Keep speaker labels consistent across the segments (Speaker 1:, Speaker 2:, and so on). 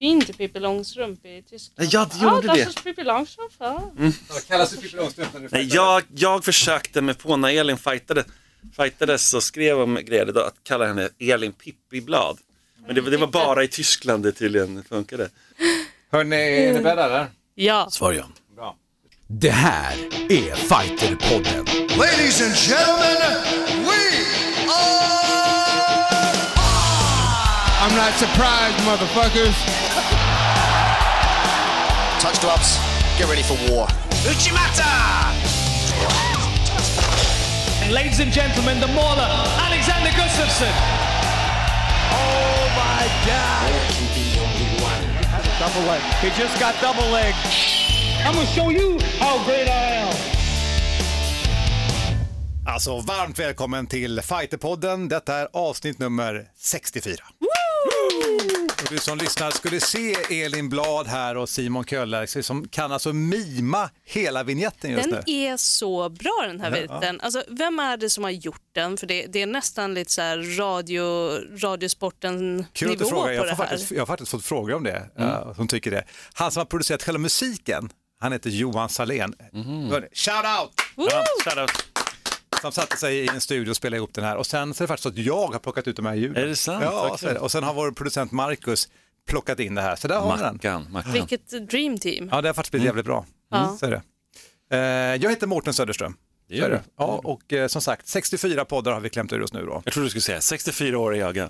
Speaker 1: Inte Pippi Långstrump i Tyskland.
Speaker 2: Ja, det gjorde
Speaker 1: ja,
Speaker 2: det.
Speaker 1: ist Pippi Långstrump. Ja.
Speaker 3: Kallas det Pippi Långstrump när du
Speaker 2: Nej, jag, jag försökte mig på när Elin fightade, fightades och skrev om grejer då, att kalla henne Elin Pippi-blad. Men det, det var bara i Tyskland det tydligen funkade.
Speaker 3: Hörni, är ni beredda eller?
Speaker 1: ja.
Speaker 2: Svar ja.
Speaker 3: Bra.
Speaker 4: Det här är Fighterpodden.
Speaker 5: Ladies and gentlemen, we are.
Speaker 6: I'm not surprised, motherfuckers.
Speaker 5: Touch gloves. Get ready for war.
Speaker 7: And ladies and gentlemen, the mauler, Alexander Gustafsson. Oh my God. Double leg. He just got double leg. I'm gonna show you how great I am.
Speaker 4: Alltså varmt välkommen till Fighterpodden. Detta är avsnitt nummer 64. Och du som lyssnar skulle se Elin Blad här och Simon Köhler som kan alltså mima hela vignetten just
Speaker 1: Den
Speaker 4: nu.
Speaker 1: är så bra den här viten. Alltså, vem är det som har gjort den? För det, det är nästan lite så här radio, radiosporten
Speaker 4: Kul att
Speaker 1: nivå
Speaker 4: frågar.
Speaker 1: på
Speaker 4: Jag,
Speaker 1: det här.
Speaker 4: faktiskt, jag har faktiskt fått frågor om det, mm. som tycker det. Han som har producerat själva musiken, han heter Johan Salén. Hörni, Shout out!
Speaker 2: ja shoutout.
Speaker 4: Som satte sig i en studio och spelade ihop den här. Och sen så är det faktiskt så att jag har plockat ut de här ljuden.
Speaker 2: Är det sant?
Speaker 4: Ja, så är det. och sen har vår producent Marcus plockat in det här. Så där har vi den.
Speaker 2: Mackan, Mackan.
Speaker 1: Vilket dream team.
Speaker 4: Ja, det har faktiskt blivit jävligt bra.
Speaker 1: Ja.
Speaker 4: Så är det. Eh, jag heter Mårten Söderström.
Speaker 2: Det
Speaker 4: Så är
Speaker 2: gör du.
Speaker 4: Ja, och eh, som sagt, 64 poddar har vi klämt ur oss nu då.
Speaker 2: Jag trodde du skulle säga 64 år är jag. ja.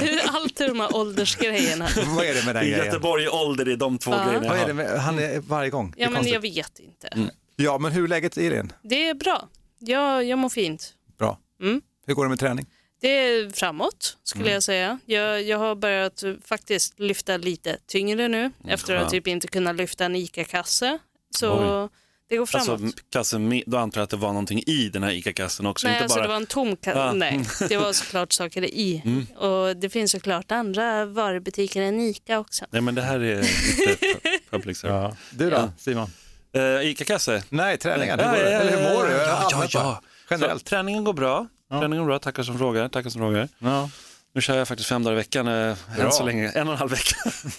Speaker 1: Hur allt är de här åldersgrejerna.
Speaker 4: Vad är det med den
Speaker 2: I
Speaker 4: grejen?
Speaker 2: Göteborg ålder är de två
Speaker 1: Ja.
Speaker 2: grejerna
Speaker 4: Vad är det med, han är varje gång. Det är
Speaker 1: Ja, men
Speaker 4: konstigt.
Speaker 1: jag vet inte.
Speaker 4: Ja, men hur är läget i din?
Speaker 1: Det är bra. Jag, jag mår fint.
Speaker 4: Bra.
Speaker 1: Mm.
Speaker 4: Hur går det med träning?
Speaker 1: Det är framåt skulle
Speaker 4: Mm.
Speaker 1: jag säga. Jag, jag har börjat eh, faktiskt lyfta lite tyngre nu efter att
Speaker 2: skönt.
Speaker 1: typ inte kunna lyfta en ICA-kasse. Så det går framåt.
Speaker 2: Alltså, kassen, med- då antar jag att det var någonting i den här ICA-kassen också.
Speaker 1: Nej,
Speaker 2: inte
Speaker 1: alltså
Speaker 2: bara...
Speaker 1: det var en tom kasse.
Speaker 2: Ja.
Speaker 1: Nej, det var såklart saker i.
Speaker 4: Mm.
Speaker 1: Och det finns såklart andra varubutiker än ICA också.
Speaker 2: Nej men det här är pu- public service.
Speaker 4: Du då,
Speaker 2: Ja.
Speaker 4: Simon?
Speaker 2: Uh, ICA-kasse?
Speaker 4: Nej, träningen.
Speaker 2: Ja,
Speaker 4: hur går det? Eller hur mår du?
Speaker 2: ja, ja, ja.
Speaker 4: Generellt.
Speaker 2: Så, träningen går bra. Träningen går bra, tackar som frågar. Tackar som frågar.
Speaker 4: Ja.
Speaker 2: Nu kör jag faktiskt fem dagar i veckan, eh, än så länge. En och en halv vecka.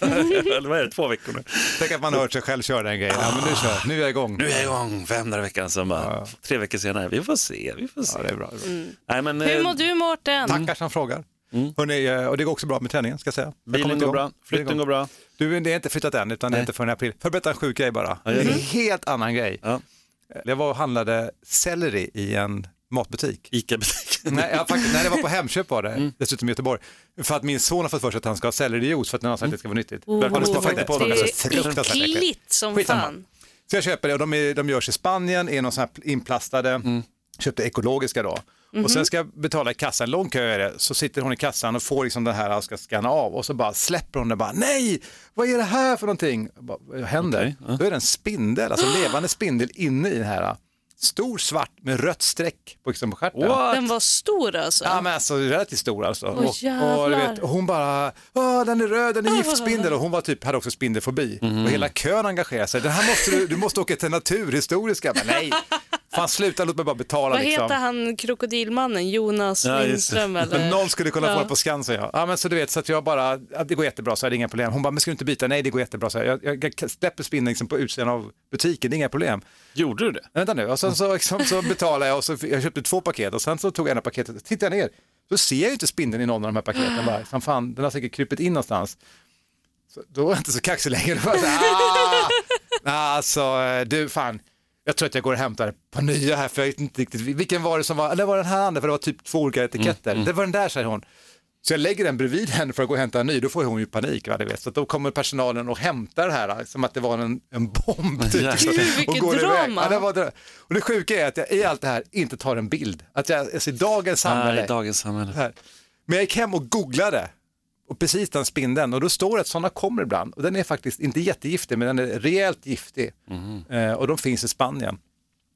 Speaker 2: Eller vad är det, två veckor nu.
Speaker 4: Tänk att man har hört sig själv köra den grejen. Ja, men nu kör Nu är jag igång.
Speaker 2: Nu är jag igång, fem dagar i veckan. Sen bara,
Speaker 4: Ja.
Speaker 2: tre veckor senare, vi får se, vi får se.
Speaker 4: Ja, det är bra. Det är bra.
Speaker 2: Nej, men,
Speaker 1: Hur
Speaker 2: eh,
Speaker 1: mår du Mårten?
Speaker 4: Tackar som frågar. Hörrni, eh, och det går också bra med träningen ska jag säga. Jag
Speaker 2: Bilen går bra, flytten går bra.
Speaker 4: Du, det är inte flyttat än, utan det är
Speaker 2: Nej.
Speaker 4: inte förrän i april. Får jag berätta en sjuk grej bara?
Speaker 2: Ja,
Speaker 4: Det är en helt annan grej.
Speaker 2: Ja.
Speaker 4: Jag var och handlade selleri i en matbutik.
Speaker 2: ICA-butiken.
Speaker 4: Nej, jag, faktiskt, nej, det var på Hemköp var det,
Speaker 2: Mm.
Speaker 4: dessutom i Göteborg. För att min son har fått för sig att han ska ha sellerijuice för att han har sagt att det ska vara nyttigt.
Speaker 1: Oh,
Speaker 4: du smakat på
Speaker 1: det
Speaker 4: Det är
Speaker 1: är
Speaker 4: så fruktansvärt äckligt.
Speaker 1: äckligt som
Speaker 4: Skitsamma.
Speaker 1: fan.
Speaker 4: Så jag köper det och de, är, de görs i Spanien, är någon sån här inplastade,
Speaker 2: Mm.
Speaker 4: köpte ekologiska då. Och sen ska jag betala i kassan, lång kö är det, så sitter hon i kassan och får liksom den här och ska scanna av och så bara släpper hon det bara, nej, vad är det här för någonting? Bara, vad händer?
Speaker 2: Ja.
Speaker 4: Då är det en spindel, alltså en levande spindel inne i den här, stor svart med rött streck på, liksom, på stjärten.
Speaker 1: Den var stor alltså.
Speaker 4: Ja men alltså relativt stor alltså. och, och, du
Speaker 1: jävlar.
Speaker 4: vet, och hon bara, Åh, den är röd, den är giftspindel och hon var typ, hade också spindelfobi. Och hela kön engagerade sig, den här måste du, du måste åka till Naturhistoriska. Men nej, fan sluta låt mig bara betala
Speaker 1: Vad
Speaker 4: liksom.
Speaker 1: heter han krokodilmannen? Jonas
Speaker 2: Ja.
Speaker 1: Lindström eller?
Speaker 4: Men någon skulle kunna få
Speaker 1: Ja.
Speaker 4: det på Skansen ja. ja men så du vet, så att jag bara, ja, det går jättebra så är det inga problem. Hon bara, men ska du inte byta? Nej det går jättebra så här. Jag, jag, släpper spindeln liksom på utsidan av butiken, det är inga problem.
Speaker 2: Gjorde du det?
Speaker 4: Men Vänta nu, och sen så, liksom, så betalade jag och så, jag köpte två paket och sen så tog jag ena paketet tittade jag ner. Så ser jag ju inte spindeln i någon av de här paketen. Bara, som fan, den har säkert krypit in någonstans. Så, då var jag inte så kaxig längre. Då var jag så här, ah! Alltså, du fan, jag tror att jag går och hämtar ett par nya här för jag vet inte riktigt vilken var det som var, eller var den här andra för det var typ två olika etiketter. Det var den där säger hon. Så jag lägger den bredvid henne för att gå och hämta en ny, då får hon ju panik. Va, du vet. Så att då kommer personalen och hämtar det här som att det var en, en bomb. Typ, och
Speaker 1: Vilket
Speaker 4: går iväg.
Speaker 1: drama.
Speaker 4: Ja, det var dra- och det sjuka är att jag i allt det här inte tar en bild. Att jag, alltså, i dagens samhälle,
Speaker 2: Nej, dagens samhälle.
Speaker 4: här. Men jag gick hem och googlade och precis den spindeln och då står det att sådana kommer ibland och den är faktiskt inte jättegiftig men den är rejält giftig eh, och de finns i Spanien.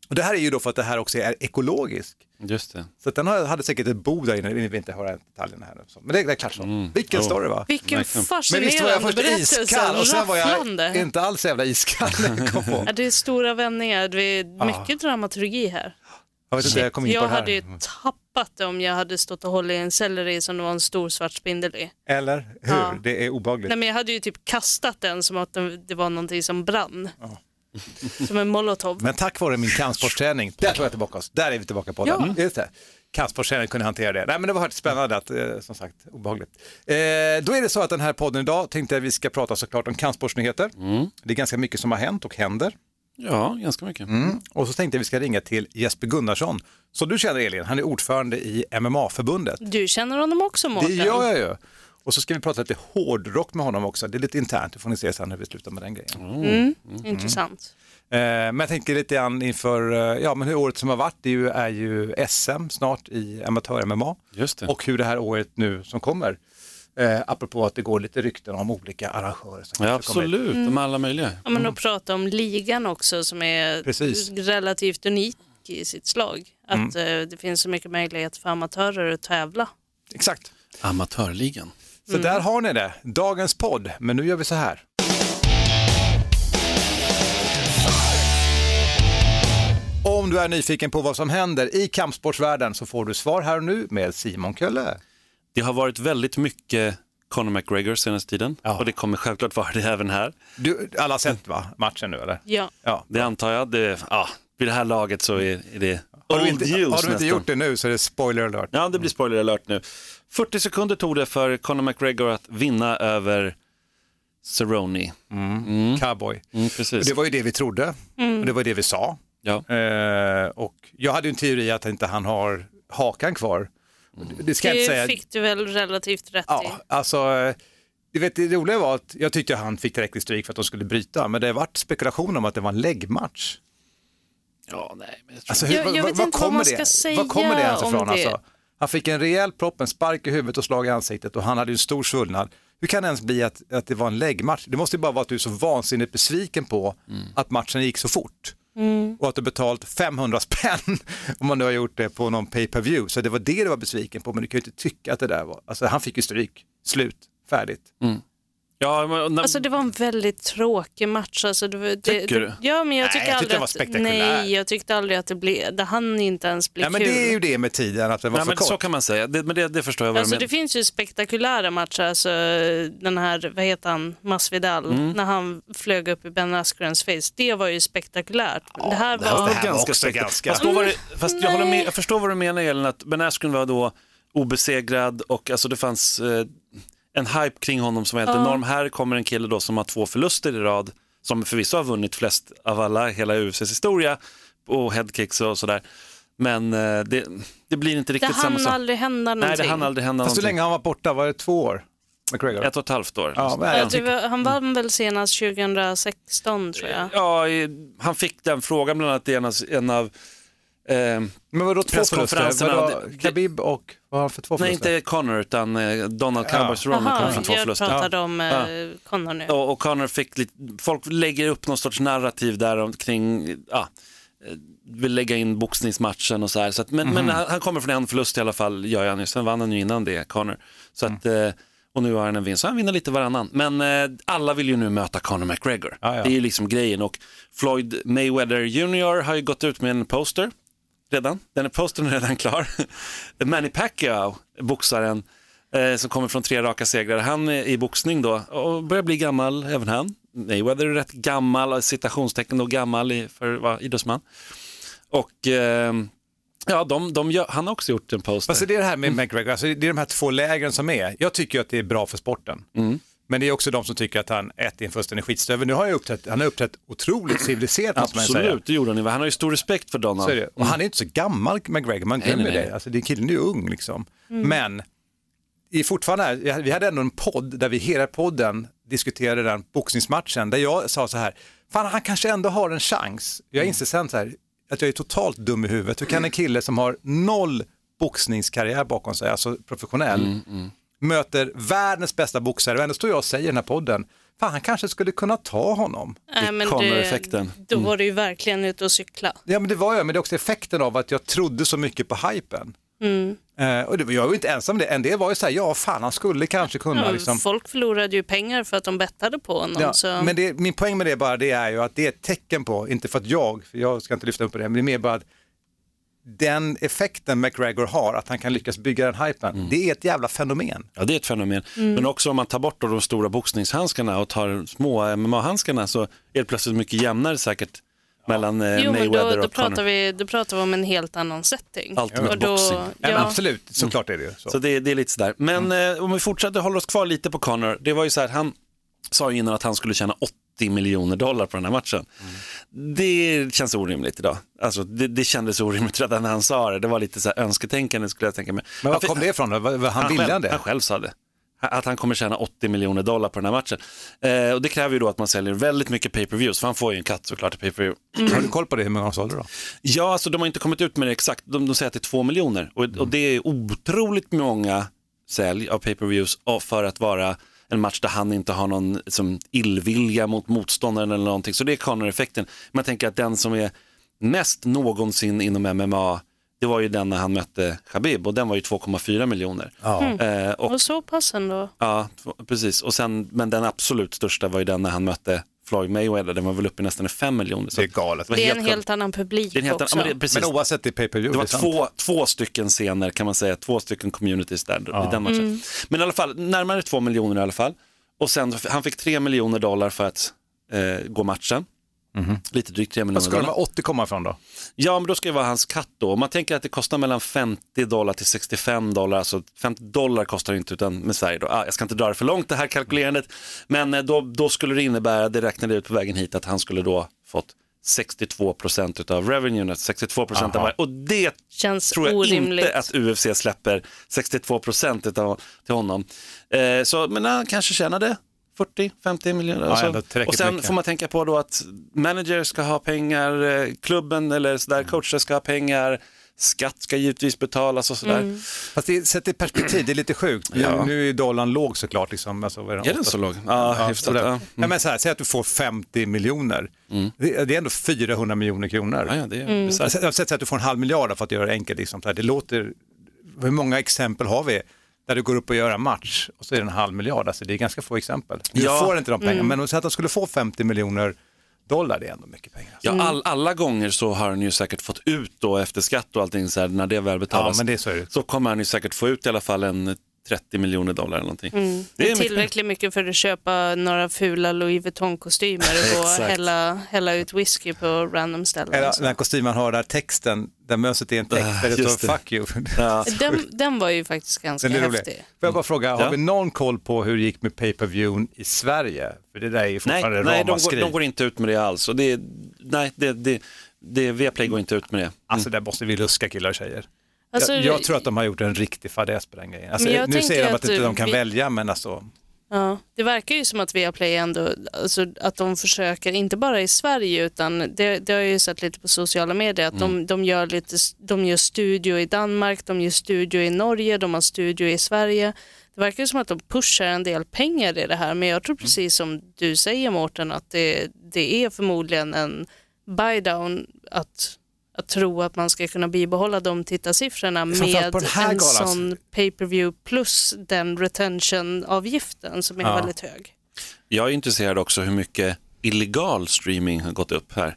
Speaker 4: Och det här är ju då för att det här också är ekologisk.
Speaker 2: Just det.
Speaker 4: Så den hade säkert ett bo där inne, vi vill inte höra detaljerna här. så. Men det, det är klart så. Vilken
Speaker 2: Jo.
Speaker 4: story va?
Speaker 1: Vilken
Speaker 2: Verkligen.
Speaker 4: Men visst var jag
Speaker 1: fascinerande
Speaker 4: först
Speaker 1: berättelse.
Speaker 4: iskall och sen var jag inte alls jävla iskall när jag kom på.
Speaker 1: Ja, det är stora vändningar, det är mycket dramaturgi här.
Speaker 4: Jag vet inte, jag kom in på
Speaker 1: Jag
Speaker 4: det här.
Speaker 1: hade ju tappat det om jag hade stått och hållit i en selleri som det var en stor svart spindel i.
Speaker 4: Eller hur?
Speaker 1: Ja.
Speaker 4: Det är obehagligt.
Speaker 1: Nej, men jag hade ju typ kastat den som att det var någonting som brann. Som en molotov.
Speaker 4: Men tack vare min kampsportsträning, där tog jag tillbaka oss. Där är vi tillbaka på
Speaker 1: Ja.
Speaker 4: den. Just det. Kampsportsträning kunde hantera det. Nej men det var spännande att, eh, som sagt, obehagligt. Eh, då är det så att den här podden idag tänkte jag vi ska prata såklart om kampsportsnyheter. Det är ganska mycket som har hänt och händer.
Speaker 2: Ja, ganska mycket.
Speaker 4: Och så tänkte jag vi ska ringa till Jesper Gunnarsson. Så du känner Elin, han är ordförande i MMA-förbundet.
Speaker 1: Du känner honom också
Speaker 4: Det
Speaker 1: Mårten?
Speaker 4: gör jag ju. Och så ska vi prata lite hårdrock med honom också. Det är lite internt, det får ni se sen hur vi slutar med den grejen.
Speaker 1: Mm, Intressant.
Speaker 4: Eh, men jag tänker lite grann inför, eh, ja men hur året som har varit, det är ju, är ju SM snart i amatör-MMA.
Speaker 2: Just det.
Speaker 4: Och hur det här året nu som kommer, eh, apropå att det går lite rykten om olika arrangörer. Som
Speaker 2: Ja, absolut, de alla möjliga.
Speaker 1: Ja, men att prata om ligan också som är
Speaker 4: Precis.
Speaker 1: relativt unik i sitt slag. Att eh, det finns så mycket möjlighet för amatörer att tävla.
Speaker 4: Exakt.
Speaker 2: Amatörligan.
Speaker 4: Så där har ni det, dagens podd. Men nu gör vi så här. Om du är nyfiken på vad som händer i kampsportsvärlden så får du svar här och nu med Simon Kölle.
Speaker 2: Det har varit väldigt mycket Conor McGregor senaste tiden
Speaker 4: Ja.
Speaker 2: och det kommer självklart vara det även här.
Speaker 4: Du, alla har sett va, matchen nu eller?
Speaker 1: Ja.
Speaker 4: Ja.
Speaker 2: Det antar jag. Det, ja, vid det här laget så är, är det
Speaker 4: Har du inte,
Speaker 2: news
Speaker 4: har du inte
Speaker 2: nästan.
Speaker 4: gjort det nu så är det spoiler alert.
Speaker 2: Ja, det blir spoiler alert nu. 40 sekunder tog det för Conor McGregor att vinna över Cerrone.
Speaker 4: Cowboy.
Speaker 2: Mm,
Speaker 4: Och
Speaker 2: precis.
Speaker 4: det var ju det vi trodde och det var det vi sa.
Speaker 2: Ja.
Speaker 4: Eh, och jag hade en teori att inte han har hakan kvar. Det ska jag inte
Speaker 1: Det
Speaker 4: säga.
Speaker 1: fick du väl relativt rätt i.
Speaker 4: Ja, alltså, eh, du vet, det roliga var att jag tyckte han fick tillräckligt stryk för att de skulle bryta, men det har varit spekulation om att det var en läggmatch.
Speaker 2: ja, nej, men jag tror...
Speaker 4: Alltså,
Speaker 1: Jag- jag vet inte vad
Speaker 4: kommer
Speaker 1: man
Speaker 4: det?
Speaker 1: ska säga
Speaker 4: Var kommer det ens ifrån?
Speaker 1: det.
Speaker 4: Alltså? Han fick en rejäl propp, en spark i huvudet och slag i ansiktet och han hade ju en stor svullnad. Hur kan det ens bli att, att det var en läggmatch? Det måste ju bara vara att du är så vansinnigt besviken på
Speaker 2: Mm.
Speaker 4: att matchen gick så fort.
Speaker 1: Mm.
Speaker 4: Och att du betalt 500 spänn om man nu har gjort det på någon pay per view Så det var det du var besviken på, men du kan ju inte tycka att det där var, alltså han fick ju stryk, slut, färdigt.
Speaker 2: Ja, men, när,
Speaker 1: Alltså det var en väldigt tråkig match. Alltså, det, det,
Speaker 2: Tycker
Speaker 1: det,
Speaker 2: du?
Speaker 1: Ja, men jag
Speaker 4: Nej,
Speaker 1: tycker
Speaker 4: jag tyckte
Speaker 1: aldrig
Speaker 4: den var
Speaker 1: att,
Speaker 4: spektakulär.
Speaker 1: Nej, jag tyckte aldrig att det blev, det hann inte ens bli
Speaker 4: Ja, men
Speaker 1: kul.
Speaker 4: det är ju det med tiden, att det var
Speaker 2: nej,
Speaker 4: för
Speaker 2: men
Speaker 4: kort.
Speaker 2: så kan man säga. Det, men det, det förstår jag vad
Speaker 1: Alltså
Speaker 2: du
Speaker 1: det
Speaker 2: menar.
Speaker 1: finns ju spektakulära matcher, alltså den här, vad heter han, Masvidal,
Speaker 2: Mm.
Speaker 1: när han flög upp i Ben Askrens face. Det var ju spektakulärt. det här
Speaker 2: Det här
Speaker 1: var...
Speaker 4: det här var
Speaker 2: ganska
Speaker 4: också
Speaker 2: spektakulärt. Fast, då var det, fast jag, håller med,
Speaker 1: Nej.
Speaker 2: jag förstår vad du menar Elin, att Ben Askren var då obesegrad och alltså det fanns eh, en hype kring honom som var helt enorm. Här kommer en kille då som har två förluster i rad, som förvisso har vunnit flest av alla hela UFCs historia och headkicks och sådär. Men eh, det, det blir inte
Speaker 1: Det
Speaker 2: riktigt samma
Speaker 1: hann
Speaker 2: sak.
Speaker 1: aldrig hända någonting.
Speaker 2: Nej, det hann aldrig hända
Speaker 4: Fast hur
Speaker 2: någonting.
Speaker 4: länge han var borta, var det två år? McGregor?
Speaker 2: Ett och ett halvt år.
Speaker 4: Ja,
Speaker 1: Ja, det
Speaker 4: tycker-
Speaker 1: han vann väl senast 2016 tror jag.
Speaker 2: Ja, han fick den frågan bland annat i en av, en av
Speaker 4: Men vadå två förluster? Vadå, Khabib och vad har han för två
Speaker 2: Nej,
Speaker 4: förluster?
Speaker 2: inte Connor utan eh, Donald Cowboy Cerrone kom
Speaker 1: Jaha,
Speaker 2: från två
Speaker 1: jag
Speaker 2: förluster.
Speaker 1: pratade om eh, Connor nu.
Speaker 2: Och, och Connor fick lite, folk lägger upp någon sorts narrativ där om- kring, ja, eh, vill lägga in boxningsmatchen och så här. Så att, men, men han, han kommer från en förlust i alla fall, gör han ju. Sen vann han ju innan det, Connor. Så att, eh, och nu har han en vinst, så han vinner lite varannan. Men eh, alla vill ju nu möta Conor McGregor.
Speaker 4: Ja, ja.
Speaker 2: Det är ju liksom grejen och Floyd Mayweather Jr har ju gått ut med en poster redan. Den är postern är redan klar. Manny Pacquiao, boxaren, eh, som kommer från tre raka segrar. Han är i boxning då och börjar bli gammal, även han. Mayweather är rätt gammal, citationstecken då gammal i, för att vara idrottsman. Och eh, ja, de, de gör, han har också gjort en poster.
Speaker 4: Fast det är det här med McGregor, alltså det är de här två lägren som är. Jag tycker att det är bra för sporten.
Speaker 2: Mm.
Speaker 4: Men det är också de som tycker att han ett är en fullständig skitstövel. Nu har han uppträtt, han har uppträtt otroligt civiliserat måste man säga.
Speaker 2: Absolut, det gjorde han. Han har ju stor respekt för Donald.
Speaker 4: Så är det. Och han är inte så gammal, McGregor, man glömmer
Speaker 2: nej, nej.
Speaker 4: det. Alltså, det killen är ju ung liksom. Men i fortfarande, vi hade ändå en podd där vi hela podden diskuterade den boxningsmatchen där jag sa så här, fan han kanske ändå har en chans. Jag inser sen så här, att jag är totalt dum i huvudet. Hur kan en kille som har noll boxningskarriär bakom sig, alltså professionell, möter världens bästa boxare och ändå står jag och säger i den här podden, fan han kanske skulle kunna ta honom.
Speaker 1: Nej, men
Speaker 2: Connor-effekten.
Speaker 1: Då var det ju verkligen ute och cykla.
Speaker 4: Ja men det var jag, men det är också effekten av att jag trodde så mycket på hypen. Eh, och det, jag var ju inte ensam om det, en del var ju så här, ja fan han skulle kanske kunna
Speaker 1: Ja,
Speaker 4: liksom.
Speaker 1: Folk förlorade ju pengar för att de bettade på honom.
Speaker 4: Ja,
Speaker 1: så...
Speaker 4: men det, min poäng med det bara det är ju att det är ett tecken på, inte för att jag, för jag ska inte lyfta upp det, men det är mer bara att den effekten McGregor har, att han kan lyckas bygga den hypen,
Speaker 2: Mm.
Speaker 4: det är ett jävla fenomen.
Speaker 2: Ja, det är ett fenomen. Men också om man tar bort de stora boxningshandskarna och tar små MMA-handskarna så är det plötsligt mycket jämnare säkert mellan eh,
Speaker 1: Jo,
Speaker 2: Mayweather
Speaker 1: då, då,
Speaker 2: och Conor.
Speaker 1: pratar vi, då pratar vi om en helt annan setting.
Speaker 2: Ultimate
Speaker 1: Och då,
Speaker 2: boxing.
Speaker 4: Ja. Absolut, såklart är det ju så.
Speaker 2: Så det, det är lite sådär. Men eh, om vi fortsätter hålla oss kvar lite på Conor. Det var ju så här, han sa ju innan att han skulle tjäna 80 miljoner dollar på den här matchen. Det känns orimligt idag. Alltså, det, det kändes orimligt redan när han sa det. Det var lite så här önsketänkande skulle jag tänka mig.
Speaker 4: Men var kom det ifrån då? Han,
Speaker 2: han
Speaker 4: ville
Speaker 2: själv,
Speaker 4: det?
Speaker 2: Han själv sa det. Att han kommer tjäna 80 miljoner dollar på den här matchen. Eh, och det kräver ju då att man säljer väldigt mycket pay-per-views, för han får ju en katt såklart i pay-per-view.
Speaker 4: Har du koll på det, hur många de sålde då?
Speaker 2: Ja, alltså de har inte kommit ut med det exakt. De, de säger att det är två miljoner och, och det är otroligt många sälj av pay-per-views för att vara en match där han inte har någon som, illvilja mot motståndaren eller någonting. Så det är Conor-effekten. Man tänker att den som är mest någonsin inom MMA, det var ju den när han mötte Khabib och den var ju 2,4 miljoner. Eh, och,
Speaker 1: och så pass ändå.
Speaker 2: ja, precis. Och sen, men den absolut största var ju den när han mötte Floyd Mayweather, den var väl uppe i nästan 5 miljoner. Så
Speaker 4: Det är galet.
Speaker 2: var
Speaker 1: Det är en
Speaker 2: helt
Speaker 1: helt annan publik
Speaker 2: det är en helt,
Speaker 1: också.
Speaker 2: ja, men det, precis.
Speaker 4: Men oavsett, det är pay-per-view.
Speaker 2: Det var
Speaker 4: det är sant.
Speaker 2: två, två stycken scener kan man säga, två stycken communities där i den matchen. Men i alla fall, närmare två miljoner i alla fall. Och sen, han fick tre miljoner dollar för att eh, gå matchen. Lite drygt tre
Speaker 4: Vad
Speaker 2: miljoner
Speaker 4: ska de
Speaker 2: dollar.
Speaker 4: här 80 komma ifrån då?
Speaker 2: Ja, men då ska det vara hans katt då. Om man tänker att det kostar mellan 50 dollar till 65 dollar, alltså 50 dollar kostar det inte utan med Sverige då. Ah, jag ska inte dra det för långt det här kalkylerandet, men eh, då, då skulle det innebära, det räknade ut på vägen hit, att han skulle då fått 62 procent av revenuen, 62 procent av varje. Och det
Speaker 1: Känns
Speaker 2: tror jag
Speaker 1: orimligt.
Speaker 2: inte att UFC släpper 62 procent till honom. Eh, så, men han kanske tjänade 40-50 miljoner.
Speaker 4: Ja,
Speaker 2: alltså. och sen
Speaker 4: mycket.
Speaker 2: får man tänka på då att manager ska ha pengar, eh, klubben eller sådär, coacher ska ha pengar, skatt ska givetvis betalas och sådär.
Speaker 1: Mm.
Speaker 4: Fast det, sett i perspektiv, det är lite sjukt.
Speaker 2: Ja.
Speaker 4: Nu är dollarn låg såklart. Liksom, alltså, är
Speaker 2: Är den så låg? Ja, hyfsat.
Speaker 4: sådär.
Speaker 2: Ja. Mm.
Speaker 4: Ja, men så här, säg att du får 50 miljoner. Det, det är ändå 400 miljoner kronor.
Speaker 2: Ja, ja, det är
Speaker 1: Mm.
Speaker 2: bisarrt.
Speaker 4: Jag har sett att du får en halv miljard för att göra det enkelt. Liksom. Så här, Det låter, hur många exempel har vi där du går upp och gör en match och så är det en halv miljard? Alltså, det är ganska få exempel. Du
Speaker 2: Ja.
Speaker 4: får inte de pengarna, men om de skulle få 50 miljoner dollar, det är ändå mycket pengar. Alltså.
Speaker 2: Ja, all, alla gånger så har han ju säkert fått ut då efter skatt och allting så här, när det väl betalas.
Speaker 4: Ja, men det är så är det.
Speaker 2: Så kommer han ju säkert få ut i alla fall en 30 miljoner dollar eller någonting.
Speaker 1: Mm. Det är tillräckligt mycket för att köpa några fula Louis Vuitton-kostymer och hälla, hälla ut whisky på random ställen.
Speaker 4: Eller den här kostymen har där texten, där mösset är en text där det står fuck you.
Speaker 2: Ja.
Speaker 1: Den, den var ju faktiskt ganska
Speaker 4: Den är rolig.
Speaker 1: häftig.
Speaker 4: Får jag bara fråga, har
Speaker 2: Ja.
Speaker 4: vi någon koll på hur det gick med pay-per-viewn i Sverige? För det där är ju
Speaker 2: Nej,
Speaker 4: fortfarande
Speaker 2: nej de, går, de går inte ut med det alls. Och det, nej, det, det, det, Viaplay går inte ut med det.
Speaker 4: Alltså där måste vi luska killar och tjejer.
Speaker 1: Alltså,
Speaker 4: jag, jag tror att de har gjort en riktig fadäs på den grejen. Alltså, nu säger de att,
Speaker 1: att
Speaker 4: inte de kan
Speaker 1: vi-
Speaker 4: välja, men alltså,
Speaker 1: Ja, det verkar ju som att Viaplay ändå, alltså, att de försöker, inte bara i Sverige utan det, det har jag ju sett lite på sociala medier, att de, de, gör lite, de gör studio i Danmark, de gör studio i Norge, de har studio i Sverige. Det verkar ju som att de pushar en del pengar i det här men jag tror precis som du säger Mårten att det, det är förmodligen en buy down att, att tro att man ska kunna bibehålla de tittarsiffrorna med
Speaker 4: på den här
Speaker 1: en sån pay-per-view plus den retention-avgiften som är
Speaker 4: Ja.
Speaker 1: väldigt hög.
Speaker 2: Jag är intresserad också hur mycket illegal streaming har gått upp här.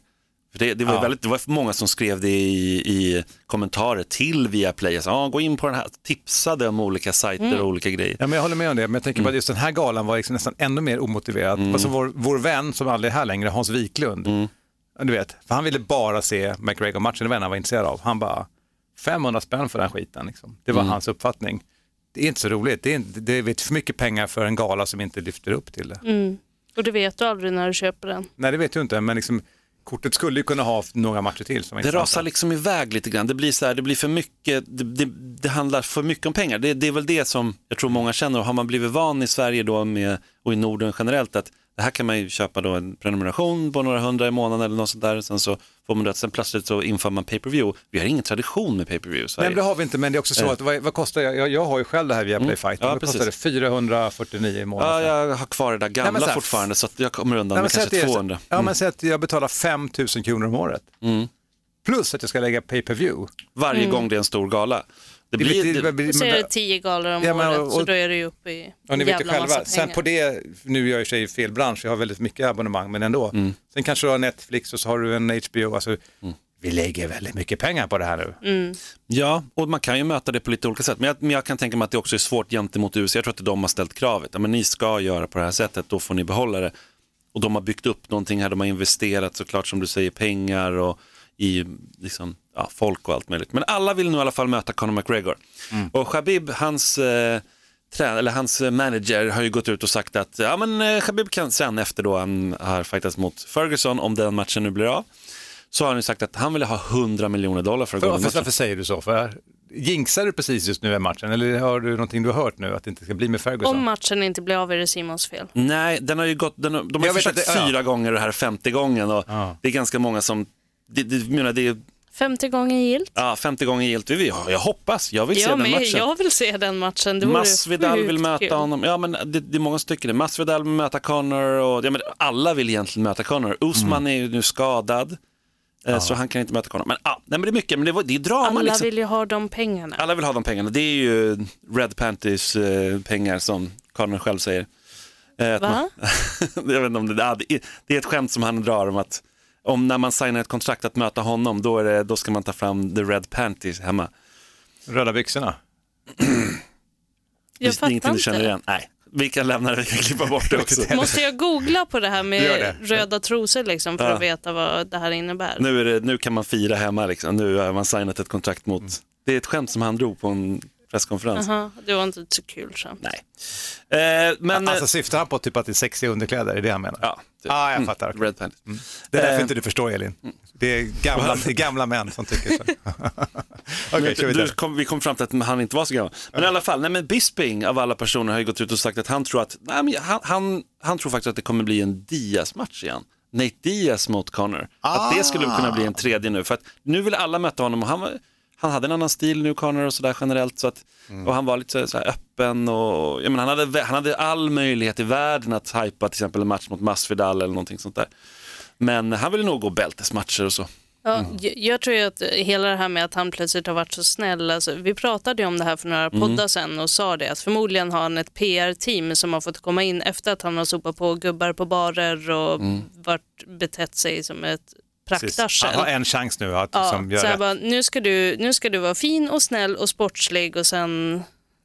Speaker 2: För det, det, var
Speaker 4: Ja.
Speaker 2: väldigt, det var många som skrev det i, i kommentarer till Viaplay. Så, ah, gå in på den här, tipsade om olika sajter och olika grejer.
Speaker 4: ja, men jag håller med om det. Men jag tänker
Speaker 2: Mm.
Speaker 4: på att just den här galan var liksom nästan ännu mer omotiverad. Alltså vår, vår vän som aldrig är här längre, Hans Wiklund,
Speaker 2: Mm.
Speaker 4: Du vet, för han ville bara se McGregor-matchen, det var en han var intresserad av. Han bara, 500 spänn för den skiten. Liksom. Det var
Speaker 2: Mm.
Speaker 4: hans uppfattning. Det är inte så roligt, det är, det är för mycket pengar för en gala som inte lyfter upp till det.
Speaker 1: Mm. Och det vet du aldrig när du köper den.
Speaker 4: Nej, det vet jag inte, men liksom, kortet skulle ju kunna ha några matcher till. Som
Speaker 2: Det rasar liksom iväg lite grann. Det blir, så här, det blir för mycket, det, det, det handlar för mycket om pengar. Det, det är väl det som jag tror många känner. Och har man blivit van i Sverige då med, och i Norden generellt att det här kan man ju köpa då en prenumeration på några hundra i månaden eller något sånt där. Sen så får man det, sen plötsligt så inför man pay-per-view. Vi har ingen tradition med pay-per-view
Speaker 4: Nej, det har vi inte, men det är också så att vad, vad kostar jag? jag? Har ju själv det här via Play Fight.
Speaker 2: Ja,
Speaker 4: vad
Speaker 2: precis.
Speaker 4: kostar det? 449 i månaden.
Speaker 2: Ja, jag har kvar det där gamla
Speaker 4: Nej, så här-
Speaker 2: fortfarande så att jag kommer undan
Speaker 4: Nej,
Speaker 2: med kanske
Speaker 4: är så-
Speaker 2: 200.
Speaker 4: Ja, men säg att jag betalar 5 000 kronor om året.
Speaker 2: Mm.
Speaker 4: Plus att jag ska lägga pay-per-view.
Speaker 2: Varje gång det är en stor gala. Det
Speaker 4: Det
Speaker 2: blir, det,
Speaker 4: men-
Speaker 1: Så är det tio galor om
Speaker 4: Ja, men-
Speaker 1: året så
Speaker 4: och-
Speaker 1: då är du ju uppe i
Speaker 4: Och ni vet ju själva, sen på det, nu är jag sig i fel bransch, jag har väldigt mycket abonnemang, men ändå. Sen kanske du har Netflix och så har du en HBO, alltså, vi lägger väldigt mycket pengar på det här nu.
Speaker 2: Ja, och man kan ju möta det på lite olika sätt. Men jag, men jag kan tänka mig att det också är svårt gentemot USA. Jag tror att det de har ställt kravet. Ja, men ni ska göra på det här sättet, då får ni behålla det. Och de har byggt upp någonting här, de har investerat såklart som du säger pengar och i liksom, ja, folk och allt möjligt. Men alla vill nu i alla fall möta Conor McGregor. Och Khabib, hans, eh, trän- eller hans eh, manager har ju gått ut och sagt att ja, men, eh, Khabib kan sen efter då han har fightats mot Ferguson, om den matchen nu blir av, så har han ju sagt att han vill ha 100 miljoner dollar för att gå
Speaker 4: För,
Speaker 2: in i
Speaker 4: för,
Speaker 2: matchen.
Speaker 4: varför säger du så? För jinxar du precis just nu i matchen eller har du någonting du har hört nu att det inte ska bli med Ferguson?
Speaker 1: Om matchen inte blir av är det Simons fel.
Speaker 2: Nej, den har ju gått, den de har
Speaker 4: Jag
Speaker 2: försökt
Speaker 4: det- ja.
Speaker 2: fyra gånger och det här är femte gången och
Speaker 4: Ja.
Speaker 2: det är ganska många som, det, det, menar, det är
Speaker 1: 50 gånger gilt.
Speaker 2: ja, femte gången gillt. Vi- Jag, jag hoppas, jag vill se
Speaker 1: Jag,
Speaker 2: den
Speaker 1: med,
Speaker 2: matchen.
Speaker 1: jag vill se den matchen. Det
Speaker 2: Masvidal vill möta
Speaker 1: kul.
Speaker 2: honom. Ja, men det, det är många som tycker det. Masvidal vill möta Connor och ja, men alla vill egentligen möta Connor. Usman är ju nu skadad, eh, så han kan inte möta Connor. Men, ja, nej, men det är mycket, men det, var- det är drama.
Speaker 1: Alla
Speaker 2: liksom.
Speaker 1: vill ju ha de pengarna.
Speaker 2: Alla vill ha de pengarna. Det är ju Red Panthers eh, pengar som Connor själv säger. Eh,
Speaker 1: Va?
Speaker 2: man- jag vet inte om det, ja, det är ett skämt som han drar om att om när man signar ett kontrakt att möta honom, då, är det, då ska man ta fram the Red Panties hemma.
Speaker 4: Röda byxorna?
Speaker 1: Jag
Speaker 2: är ingenting
Speaker 1: fattar
Speaker 2: du känner
Speaker 1: inte.
Speaker 2: igen? Nej, vi kan lämna det, vi kan klippa bort det också.
Speaker 1: Måste jag googla på det här med
Speaker 4: det.
Speaker 1: röda trosor liksom, för
Speaker 2: Ja.
Speaker 1: att veta vad det här innebär?
Speaker 2: Nu, är det, nu kan man fira hemma, liksom. nu har man signat ett kontrakt mot, det är ett skämt som han drog på en presskonferens.
Speaker 1: Aha, det var inte så kul skämt.
Speaker 2: Nej. Eh, men,
Speaker 4: Alltså syftar han på typ att det är sexiga underkläder, är det han menar?
Speaker 2: ja, typ.
Speaker 4: Ah, jag fattar.
Speaker 2: Mm, Red Panties.
Speaker 4: Det är därför
Speaker 2: Eh.
Speaker 4: inte du förstår Elin. Det är gamla, det är gamla män som tycker så. Okej, kör
Speaker 2: du, kom, vi kom fram till att han inte var så gammal. Men i alla fall, nej, men Bisping av alla personer har ju gått ut och sagt att han tror att, nej, men han, han, han tror faktiskt att det kommer bli en Diaz-match igen. Nate Diaz mot Connor. Att det skulle kunna bli en tredje nu. För att nu vill alla möta honom och han, var, han hade en annan stil nu, Connor, och sådär generellt. Så att, Och han var lite så, öppen och jag menar, han, hade, han hade all möjlighet i världen att hypa till exempel en match mot Masvidal eller någonting sånt där. Men han ville nog gå bältesmatcher och så.
Speaker 1: Ja,
Speaker 2: Mm.
Speaker 1: jag, tror ju att hela det här med att han plötsligt har varit så snäll, alltså, vi pratade ju om det här för några
Speaker 2: Mm.
Speaker 1: poddar sedan och sa det att förmodligen har han ett PR-team som har fått komma in efter att han har sopat på gubbar på barer och
Speaker 2: Mm.
Speaker 1: varit betett sig som ett
Speaker 4: Han har en chans nu att
Speaker 1: Ja,
Speaker 4: liksom, göra
Speaker 1: bara, nu, ska du, nu ska du vara fin och snäll och sportslig och sen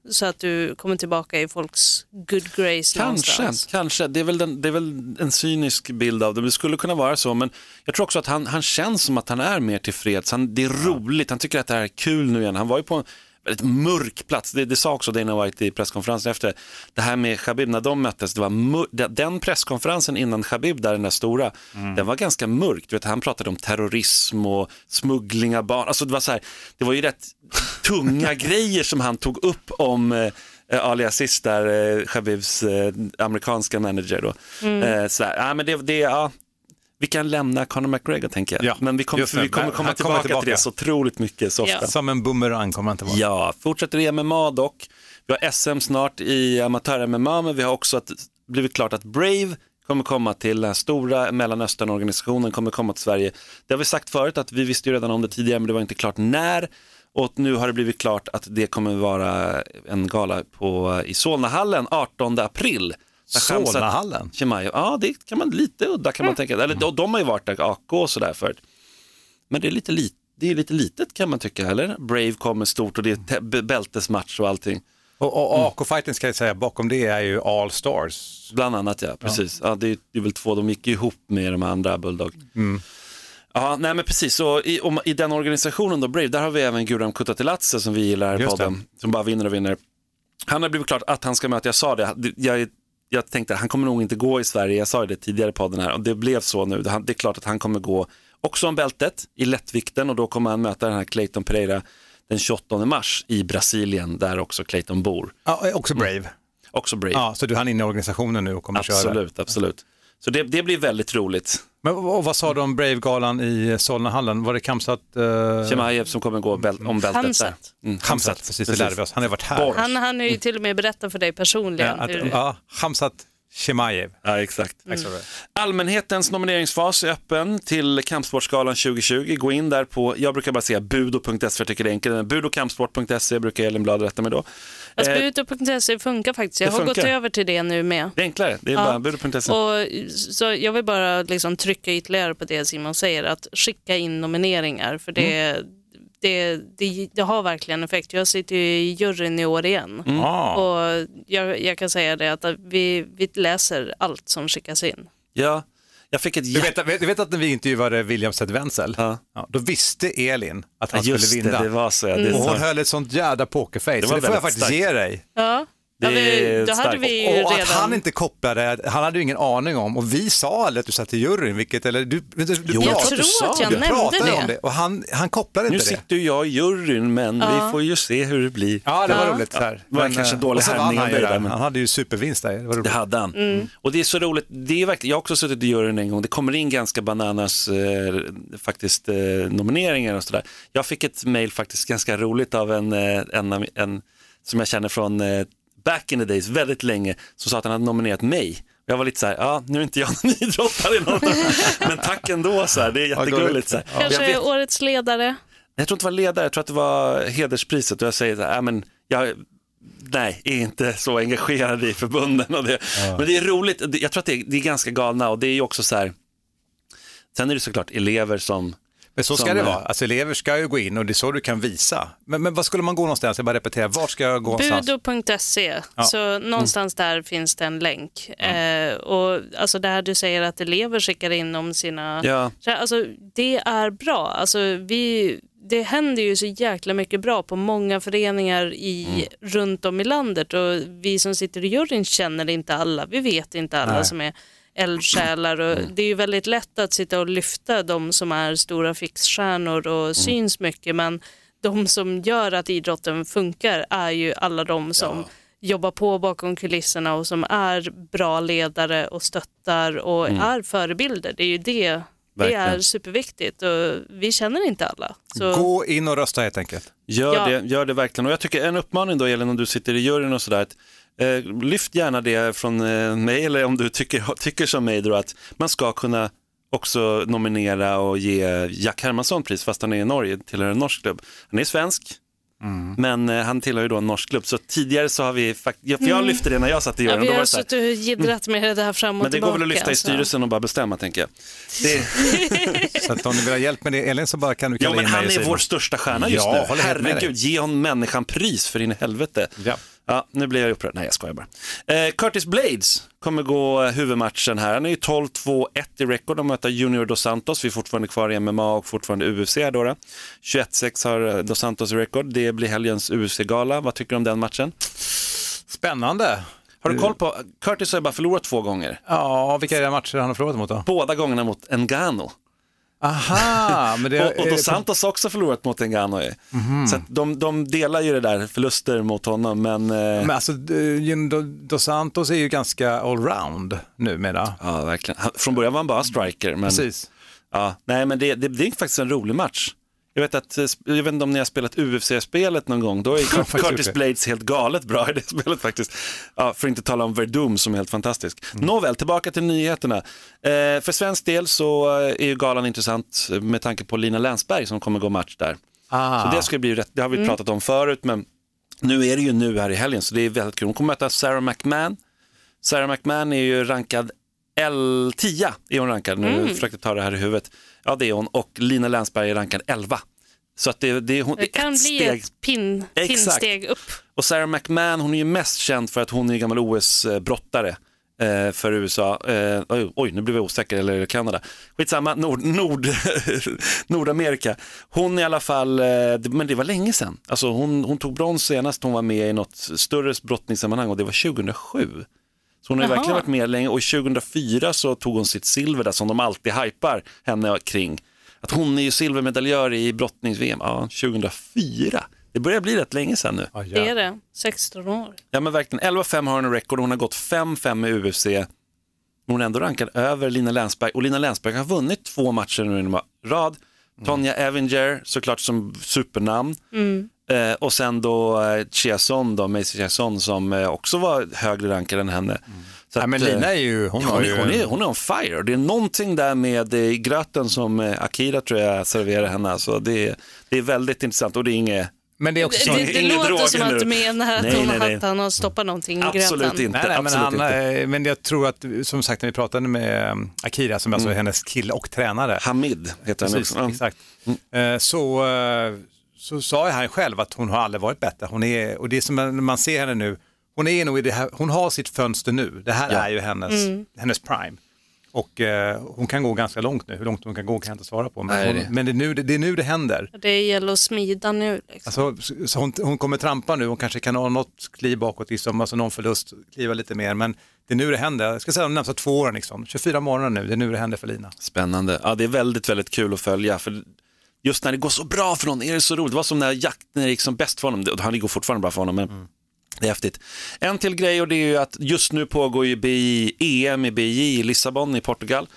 Speaker 1: så att du kommer tillbaka i folks good grace
Speaker 2: Kanske,
Speaker 1: någonstans.
Speaker 2: kanske. Det är, väl den, det är väl en cynisk bild av det. Det skulle kunna vara så, men jag tror också att han, han känns som att han är mer tillfreds. Han, det är roligt, han tycker att det här är kul nu igen. Han var ju på väldigt mörk plats, det, det sa också Dana White i presskonferensen efter. Det här med Khabib, när de möttes, det var mör- den presskonferensen innan Khabib, där den där stora, den var ganska mörk. Du vet, han pratade om terrorism och smuggling av barn. Alltså det var så här, det var ju rätt tunga grejer som han tog upp om eh, eh, Ali Aziz där, eh, Khabibs eh, amerikanska manager då. Eh, så här, ja, men det, det, ja, vi kan lämna Conor McGregor tänker jag.
Speaker 4: Ja,
Speaker 2: men vi kommer,
Speaker 4: det.
Speaker 2: vi kommer komma
Speaker 4: kommer
Speaker 2: tillbaka,
Speaker 4: tillbaka.
Speaker 2: till det så otroligt mycket så ofta.
Speaker 1: Ja.
Speaker 4: Som en boomerang kommer han tillbaka.
Speaker 2: Ja, fortsätter i MMA dock. Vi har SM snart i amatör-MMA, men vi har också att, blivit klart att Brave kommer komma till den stora Mellanöstern-organisationen, kommer komma till Sverige. Det har vi sagt förut att vi visste ju redan om det tidigare, men det var inte klart när. Och nu har det blivit klart att det kommer vara en gala på, i Solnahallen 18 april.
Speaker 4: Solnahallen?
Speaker 2: Ja det kan man lite udda kan man tänka. Eller de, de har ju varit där, AK och sådär förut. Men det är lite, lit, det är lite litet kan man tycka, eller? Brave kommer stort och det är bältesmatch och allting.
Speaker 4: Och, och AK-fighten ska jag säga, bakom det är ju All Stars.
Speaker 2: Bland annat ja, precis. Ja. det, är, det är väl två, de gick ihop med de andra Bulldog. Ja, nej men precis. Så i, om, I den organisationen då, Brave, där har vi även Guram Kutatelatse som vi gillar i podden. Som bara vinner och vinner. Han har blivit klart att han ska möta, jag sa det, jag, jag tänkte att han kommer nog inte gå i Sverige, jag sa det tidigare i podden här och det blev så nu. Det, är klart att han kommer gå också om bältet i lättvikten och då kommer han möta den här Clayton Pereira den 28 mars i Brasilien där också Clayton bor.
Speaker 4: Ja, också Brave.
Speaker 2: Också Brave.
Speaker 4: Ja, så du han är inne i organisationen nu och kommer köra.
Speaker 2: absolut, absolut. Så det, det blir väldigt roligt.
Speaker 4: Men och vad sa du om Brave-galan i Solnahallen? Var det Kamsat? Uh...
Speaker 2: Chimaev som kommer gå bäl- om bältet
Speaker 1: Hamzat.
Speaker 2: där. Mm,
Speaker 4: Hamsat, precis, det lärde vi oss. Han har varit här.
Speaker 1: Han, han har ju till och med berättat för dig personligen.
Speaker 4: Ja, att,
Speaker 1: hur,
Speaker 4: ja, Hamsat Shemaev.
Speaker 2: Ja, exakt.
Speaker 4: Mycket.
Speaker 2: Allmänhetens nomineringsfas är öppen till Kampsportsgalan 2020. Gå in där på, jag brukar bara säga budo.se för jag tycker det är enkelt. Budokampsport.se brukar Elin Blad rätta mig då.
Speaker 1: Alltså,
Speaker 2: Eh,
Speaker 1: Budo.se funkar faktiskt. Jag har gått
Speaker 2: funkar.
Speaker 1: över till det nu med.
Speaker 2: det är enklare, det är
Speaker 1: Ja.
Speaker 2: bara budo.se.
Speaker 1: Och, så jag vill bara liksom trycka ytterligare på det Simon säger, att skicka in nomineringar för det,
Speaker 2: Mm.
Speaker 1: Det, det, det har verkligen effekt. Jag sitter ju i juryn i år igen
Speaker 2: Mm.
Speaker 4: Ah.
Speaker 1: och jag, jag kan säga det att vi, vi läser allt som skickas in.
Speaker 2: Ja, jag fick ett
Speaker 4: Du vet, du vet att när vi intervjuade William Zed Wenzel,
Speaker 2: Ja.
Speaker 4: ja, då visste Elin att han
Speaker 2: Just
Speaker 4: skulle
Speaker 2: det,
Speaker 4: vinna.
Speaker 2: det var så. Ja, det
Speaker 4: Och hon höll ett sånt jädra pokerface,
Speaker 2: Det
Speaker 4: så det får jag faktiskt
Speaker 2: starkt.
Speaker 4: ge dig.
Speaker 1: Ja,
Speaker 2: Det
Speaker 1: ja vi, då hade vi ju
Speaker 4: Och
Speaker 1: redan...
Speaker 4: att han inte kopplade, han hade ju ingen aning om, och vi sa aldrig att du satt i juryn, vilket, eller du, du, du,
Speaker 2: Jo,
Speaker 1: jag
Speaker 2: jag
Speaker 1: tror att jag nämnde
Speaker 4: pratade
Speaker 1: det.
Speaker 4: om det, och han, han kopplade
Speaker 2: Nu
Speaker 4: inte det.
Speaker 2: sitter ju jag i juryn, men vi får ju se hur det blir.
Speaker 4: Ja, det var
Speaker 1: Ja.
Speaker 4: roligt. Här.
Speaker 2: det var kanske
Speaker 4: eh,
Speaker 2: dålig
Speaker 4: och
Speaker 2: härmning av dig
Speaker 4: där.
Speaker 2: men-
Speaker 4: Han hade ju supervinst där. Det.
Speaker 2: Det hade han.
Speaker 1: Mm.
Speaker 2: Och det är så roligt, det är verkligen, jag har också suttit i juryn en gång, det kommer in ganska bananas eh, faktiskt eh, nomineringar och sådär. Jag fick ett mail faktiskt ganska roligt av en, eh, en, av- en som jag känner från eh, back in the days, väldigt länge, som sa att han hade nominerat mig. Jag var lite så här, ja nu är inte jag någon idrottare, något, men tack ändå, så här, det är jättegulligt. Så här. Jag,
Speaker 1: Kanske
Speaker 2: vet,
Speaker 1: årets ledare.
Speaker 2: jag tror inte det var ledare, jag tror att det var hederspriset och jag säger så här, ja, men jag, nej, är inte så engagerad i förbunden. Och det. Men det är roligt, jag tror att det är, det är ganska galna och det är ju också så här, sen är det såklart elever som,
Speaker 4: Men så ska
Speaker 2: som,
Speaker 4: det vara. Alltså elever ska ju gå in och det är så du kan visa. Men, men vad skulle man gå någonstans? Jag bara repeterar, vart ska jag gå någonstans?
Speaker 1: Budo.se, så någonstans där finns det en länk. Eh, och alltså det här du säger att elever skickar in om sina...
Speaker 2: ja,
Speaker 1: Alltså, det är bra. Alltså, vi, det händer ju så jäkla mycket bra på många föreningar i, runt om i landet och vi som sitter i juryn känner inte alla. Vi vet inte alla
Speaker 4: Nej.
Speaker 1: som är eldsjälar och det är ju väldigt lätt att sitta och lyfta de som är stora fixstjärnor och syns mycket men de som gör att idrotten funkar är ju alla de som jobbar på bakom kulisserna och som är bra ledare och stöttar och är förebilder. Det är ju det. Det är
Speaker 2: Verkligen.
Speaker 1: superviktigt och vi känner inte alla. Så,
Speaker 4: Gå in och rösta helt enkelt.
Speaker 2: gör,
Speaker 1: Ja.
Speaker 2: det, gör det verkligen. Och jag tycker en uppmaning då Elin, om du sitter i juryn och sådär, att, lyft gärna det från eh, mig eller om du tycker, tycker som mig då att man ska kunna också nominera och ge Jack Hermansson pris fast han är i Norge, tillhör en norsk klubb. Han är svensk, men eh, han tillhör ju då en norsk klubb. Så tidigare så har vi, fakt- ja, för jag lyfte det när jag satt i
Speaker 1: ja,
Speaker 2: juryn.
Speaker 1: vi
Speaker 2: då var
Speaker 1: har
Speaker 2: det så här,
Speaker 1: suttit och jiddrat med det där fram och
Speaker 2: men det
Speaker 1: tillbaka.
Speaker 2: går väl att lyfta i styrelsen och bara bestämma tänker jag. Det,
Speaker 4: Så att om ni vill ha hjälp med det, Elin, så bara kan du
Speaker 2: ja,
Speaker 4: kalla
Speaker 2: men
Speaker 4: in mig
Speaker 2: han är vår största stjärna just
Speaker 4: Ja,
Speaker 2: nu. Herregud, ge hon människan pris för in i helvete.
Speaker 4: Ja.
Speaker 2: Ja, nu blir jag upprörd. Nej, jag skojar bara. Eh, Curtis Blades kommer gå eh, huvudmatchen här. Han är ju 12-2-1 i rekord. De möter Junior Dos Santos. Vi är fortfarande kvar i MMA och fortfarande UFC då. då. 21-6 har eh, Dos Santos i rekord. Det blir helgens UFC-gala. Vad tycker du om den matchen?
Speaker 4: Spännande.
Speaker 2: Har du koll på, Curtis har ju bara förlorat två gånger.
Speaker 4: Ja, vilka är det matcher han har förlorat mot då?
Speaker 2: Båda gångerna mot Ngannou.
Speaker 4: Aha, men det
Speaker 2: Och, och Dos Santos har också förlorat mot Ngannou. ju. Så att de, de delar ju det där, förluster mot honom. Men, eh,
Speaker 4: Men alltså, eh, Do- Dos Santos är ju ganska allround numera.
Speaker 2: ja, verkligen. Från början var han bara striker. Men,
Speaker 4: Precis.
Speaker 2: Ja, nej, men det, det, det är faktiskt en rolig match. Jag vet, att, jag vet inte om ni har spelat UFC-spelet någon gång, då är Curtis. Blades helt galet bra i det spelet faktiskt. Ja, för att inte tala om Verdum som är helt fantastisk.
Speaker 4: Mm.
Speaker 2: Nåväl, tillbaka till nyheterna. Eh, för svensk del så eh, är ju galan intressant med tanke på Lina Länsberg som kommer gå match där.
Speaker 4: Ah.
Speaker 2: Så det, ska bli rätt, det har vi
Speaker 1: Mm.
Speaker 2: pratat om förut, men nu är det ju nu här i helgen, så det är väldigt kul. Hon kommer möta Sarah McMahon. Sarah McMahon är ju rankad L10, är hon rankad, nu
Speaker 1: Mm.
Speaker 2: försökte ta det här i huvudet. Ja, det är hon, och Lina Länsberg är rankad 11. Så att det, det, hon,
Speaker 1: Det kan
Speaker 2: ett
Speaker 1: bli
Speaker 2: steg.
Speaker 1: ett pin,
Speaker 2: Exakt.
Speaker 1: pinnsteg upp.
Speaker 2: Och Sarah McMahon, hon är ju mest känd för att hon är gammal OS-brottare eh, för USA. Eh, oj, oj, nu blev jag osäker, eller Kanada. Skitsamma, Nord, Nord, Nordamerika. Hon i alla fall, eh, det- men det var länge sedan. Alltså hon, hon tog brons senast hon var med i något större brottningssammanhang och det var 2007. Så hon har ju verkligen varit med länge och 2004 så tog hon sitt silver där som de alltid hypar henne kring. Att hon är ju silvermedaljör i brottnings-VM, ja 2004. Det börjar bli rätt länge sedan nu.
Speaker 4: Ja,
Speaker 1: Det är det. 16 år.
Speaker 2: Ja men verkligen, 11-5 har hon en record, hon har gått 5-5 i UFC. Hon är ändå rankad över Lina Länsberg och Lina Länsberg har vunnit två matcher nu i rad. Tonja Evinger, såklart som supernamn. Eh, och sen då eh, Chiasson, då, Macy Chiasson som eh, också var högre rankad än henne. Så
Speaker 4: Ja,
Speaker 2: att,
Speaker 4: men
Speaker 2: eh,
Speaker 4: Lina är ju, hon
Speaker 2: Ja,
Speaker 4: har
Speaker 2: hon,
Speaker 4: ju...
Speaker 2: är, hon, är, hon är on fire. Det är någonting där med eh, gröten som eh, Akira tror jag serverar henne. Alltså det, är, det är väldigt intressant och det är inget
Speaker 4: Men det är också
Speaker 1: Det,
Speaker 4: så...
Speaker 1: det, det låter som att du menar att,
Speaker 2: Nej,
Speaker 1: hon,
Speaker 2: nej, nej.
Speaker 1: att han har stoppat någonting i
Speaker 2: Absolut inte.
Speaker 4: Nej, nej, men,
Speaker 2: absolut
Speaker 4: han,
Speaker 2: inte.
Speaker 4: men jag tror att, som sagt, när vi pratade med Akira, som alltså är hennes kille och tränare,
Speaker 2: Hamid heter han också. Ja.
Speaker 4: exakt. Eh, Så, så sa han själv att hon har aldrig varit bättre. Hon är, och det som när man ser henne nu, hon är nog i det här, hon har sitt fönster nu. Det här
Speaker 2: Ja.
Speaker 4: är ju hennes, hennes prime. Och eh, hon kan gå ganska långt nu, hur långt hon kan gå kan jag inte svara på. Men,
Speaker 2: Nej,
Speaker 4: hon,
Speaker 2: det-
Speaker 4: men det, är nu, det, det är nu det händer.
Speaker 1: Det gäller att smida nu. Liksom.
Speaker 4: Alltså, så- så hon, hon kommer trampa nu, hon kanske kan ha något kliv bakåt, liksom, alltså någon förlust, kliva lite mer. Men det är nu det händer, jag ska säga de närmsta två åren, liksom. 24 månader nu, det är nu det händer för Lina.
Speaker 2: Spännande. Ja, det är väldigt, väldigt kul att följa. För just när det går så bra för någon är det så roligt. Det var som när jakten gick som bäst för honom. Han går fortfarande bra för honom, men det är häftigt. En till grej och det är ju att just nu pågår ju BI, EM i BI i Lissabon i Portugal.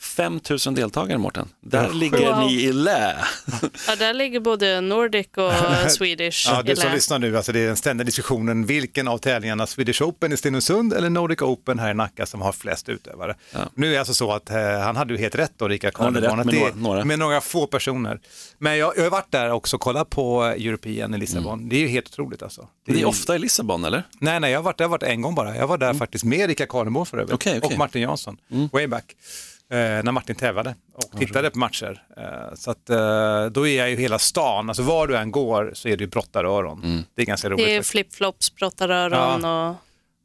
Speaker 2: 5 000 deltagare, Mårten. Där ligger
Speaker 1: Wow.
Speaker 2: ni i lä.
Speaker 1: Ja, där ligger både Nordic och Swedish
Speaker 4: Ja,
Speaker 1: i
Speaker 4: du som lyssnar nu, alltså det är den ständiga diskussionen, vilken av tävlingarna, Swedish Open i Stenungsund eller Nordic Open här i Nacka som har flest utövare. Nu är det alltså så att eh, han hade ju helt rätt då, Rickard
Speaker 2: rätt
Speaker 4: att
Speaker 2: med
Speaker 4: är
Speaker 2: några- några.
Speaker 4: med några få personer. Men jag, jag har varit där också och kollat på European i Lissabon, det är ju helt otroligt alltså.
Speaker 2: Det är ofta i Lissabon, eller?
Speaker 4: Nej, nej, jag har varit där jag har varit en gång bara. Jag var där faktiskt med Rickard Karlenborn för övrigt
Speaker 2: Okej, okej.
Speaker 4: och Martin Jansson, way back. Eh, när Martin tävlade och tittade på matcher. Eh, så att, eh, då är jag ju hela stan, alltså var du än går så är det ju brottaröron. Det är ganska roligt.
Speaker 1: Det är flipflops, brottaröron och...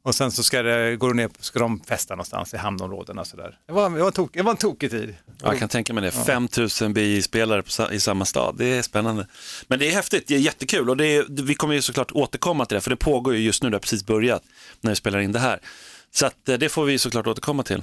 Speaker 4: Och sen så ska, det, går du ner, ska de festa någonstans i hamnområdena. Sådär. Det, var, det, var en tok, det var en tokig tid.
Speaker 2: Ja, Jag kan tänka mig det. 5 000 BI-spelare i samma stad. Det är spännande. Men det är häftigt, det är jättekul och det är, vi kommer ju såklart återkomma till det, för det pågår ju just nu, det har precis börjat när vi spelar in det här. Så att, det får vi såklart återkomma till.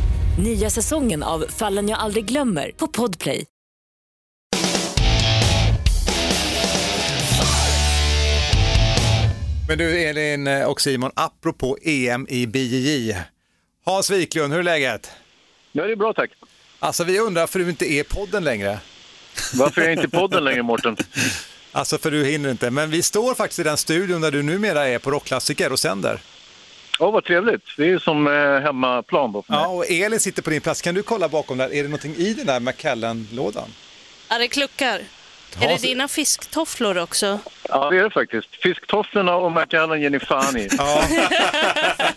Speaker 8: Nya säsongen av Fallen jag aldrig glömmer på Podplay.
Speaker 4: Men du Elin och Simon, apropå EM i BJJ. Hans Wiklund, hur är läget?
Speaker 9: Ja, det är bra tack.
Speaker 4: Alltså vi undrar för du inte är podden längre.
Speaker 9: Varför är jag inte podden längre, Mårten?
Speaker 4: Alltså för du hinner inte, men vi står faktiskt i den studion där du numera är på Rockklassiker och sänder.
Speaker 9: Ja, vad trevligt. Det är som eh, hemmaplan då för mig.
Speaker 4: Ja, och Elin sitter på din plats. Kan du kolla bakom där? Är det någonting i den där McKellen-lådan?
Speaker 1: Ja, det kluckar. Är det dina fisktofflor också?
Speaker 9: Ja, det är det faktiskt. Fisktofflorna och McAllen ger ni fan i.
Speaker 4: Ja.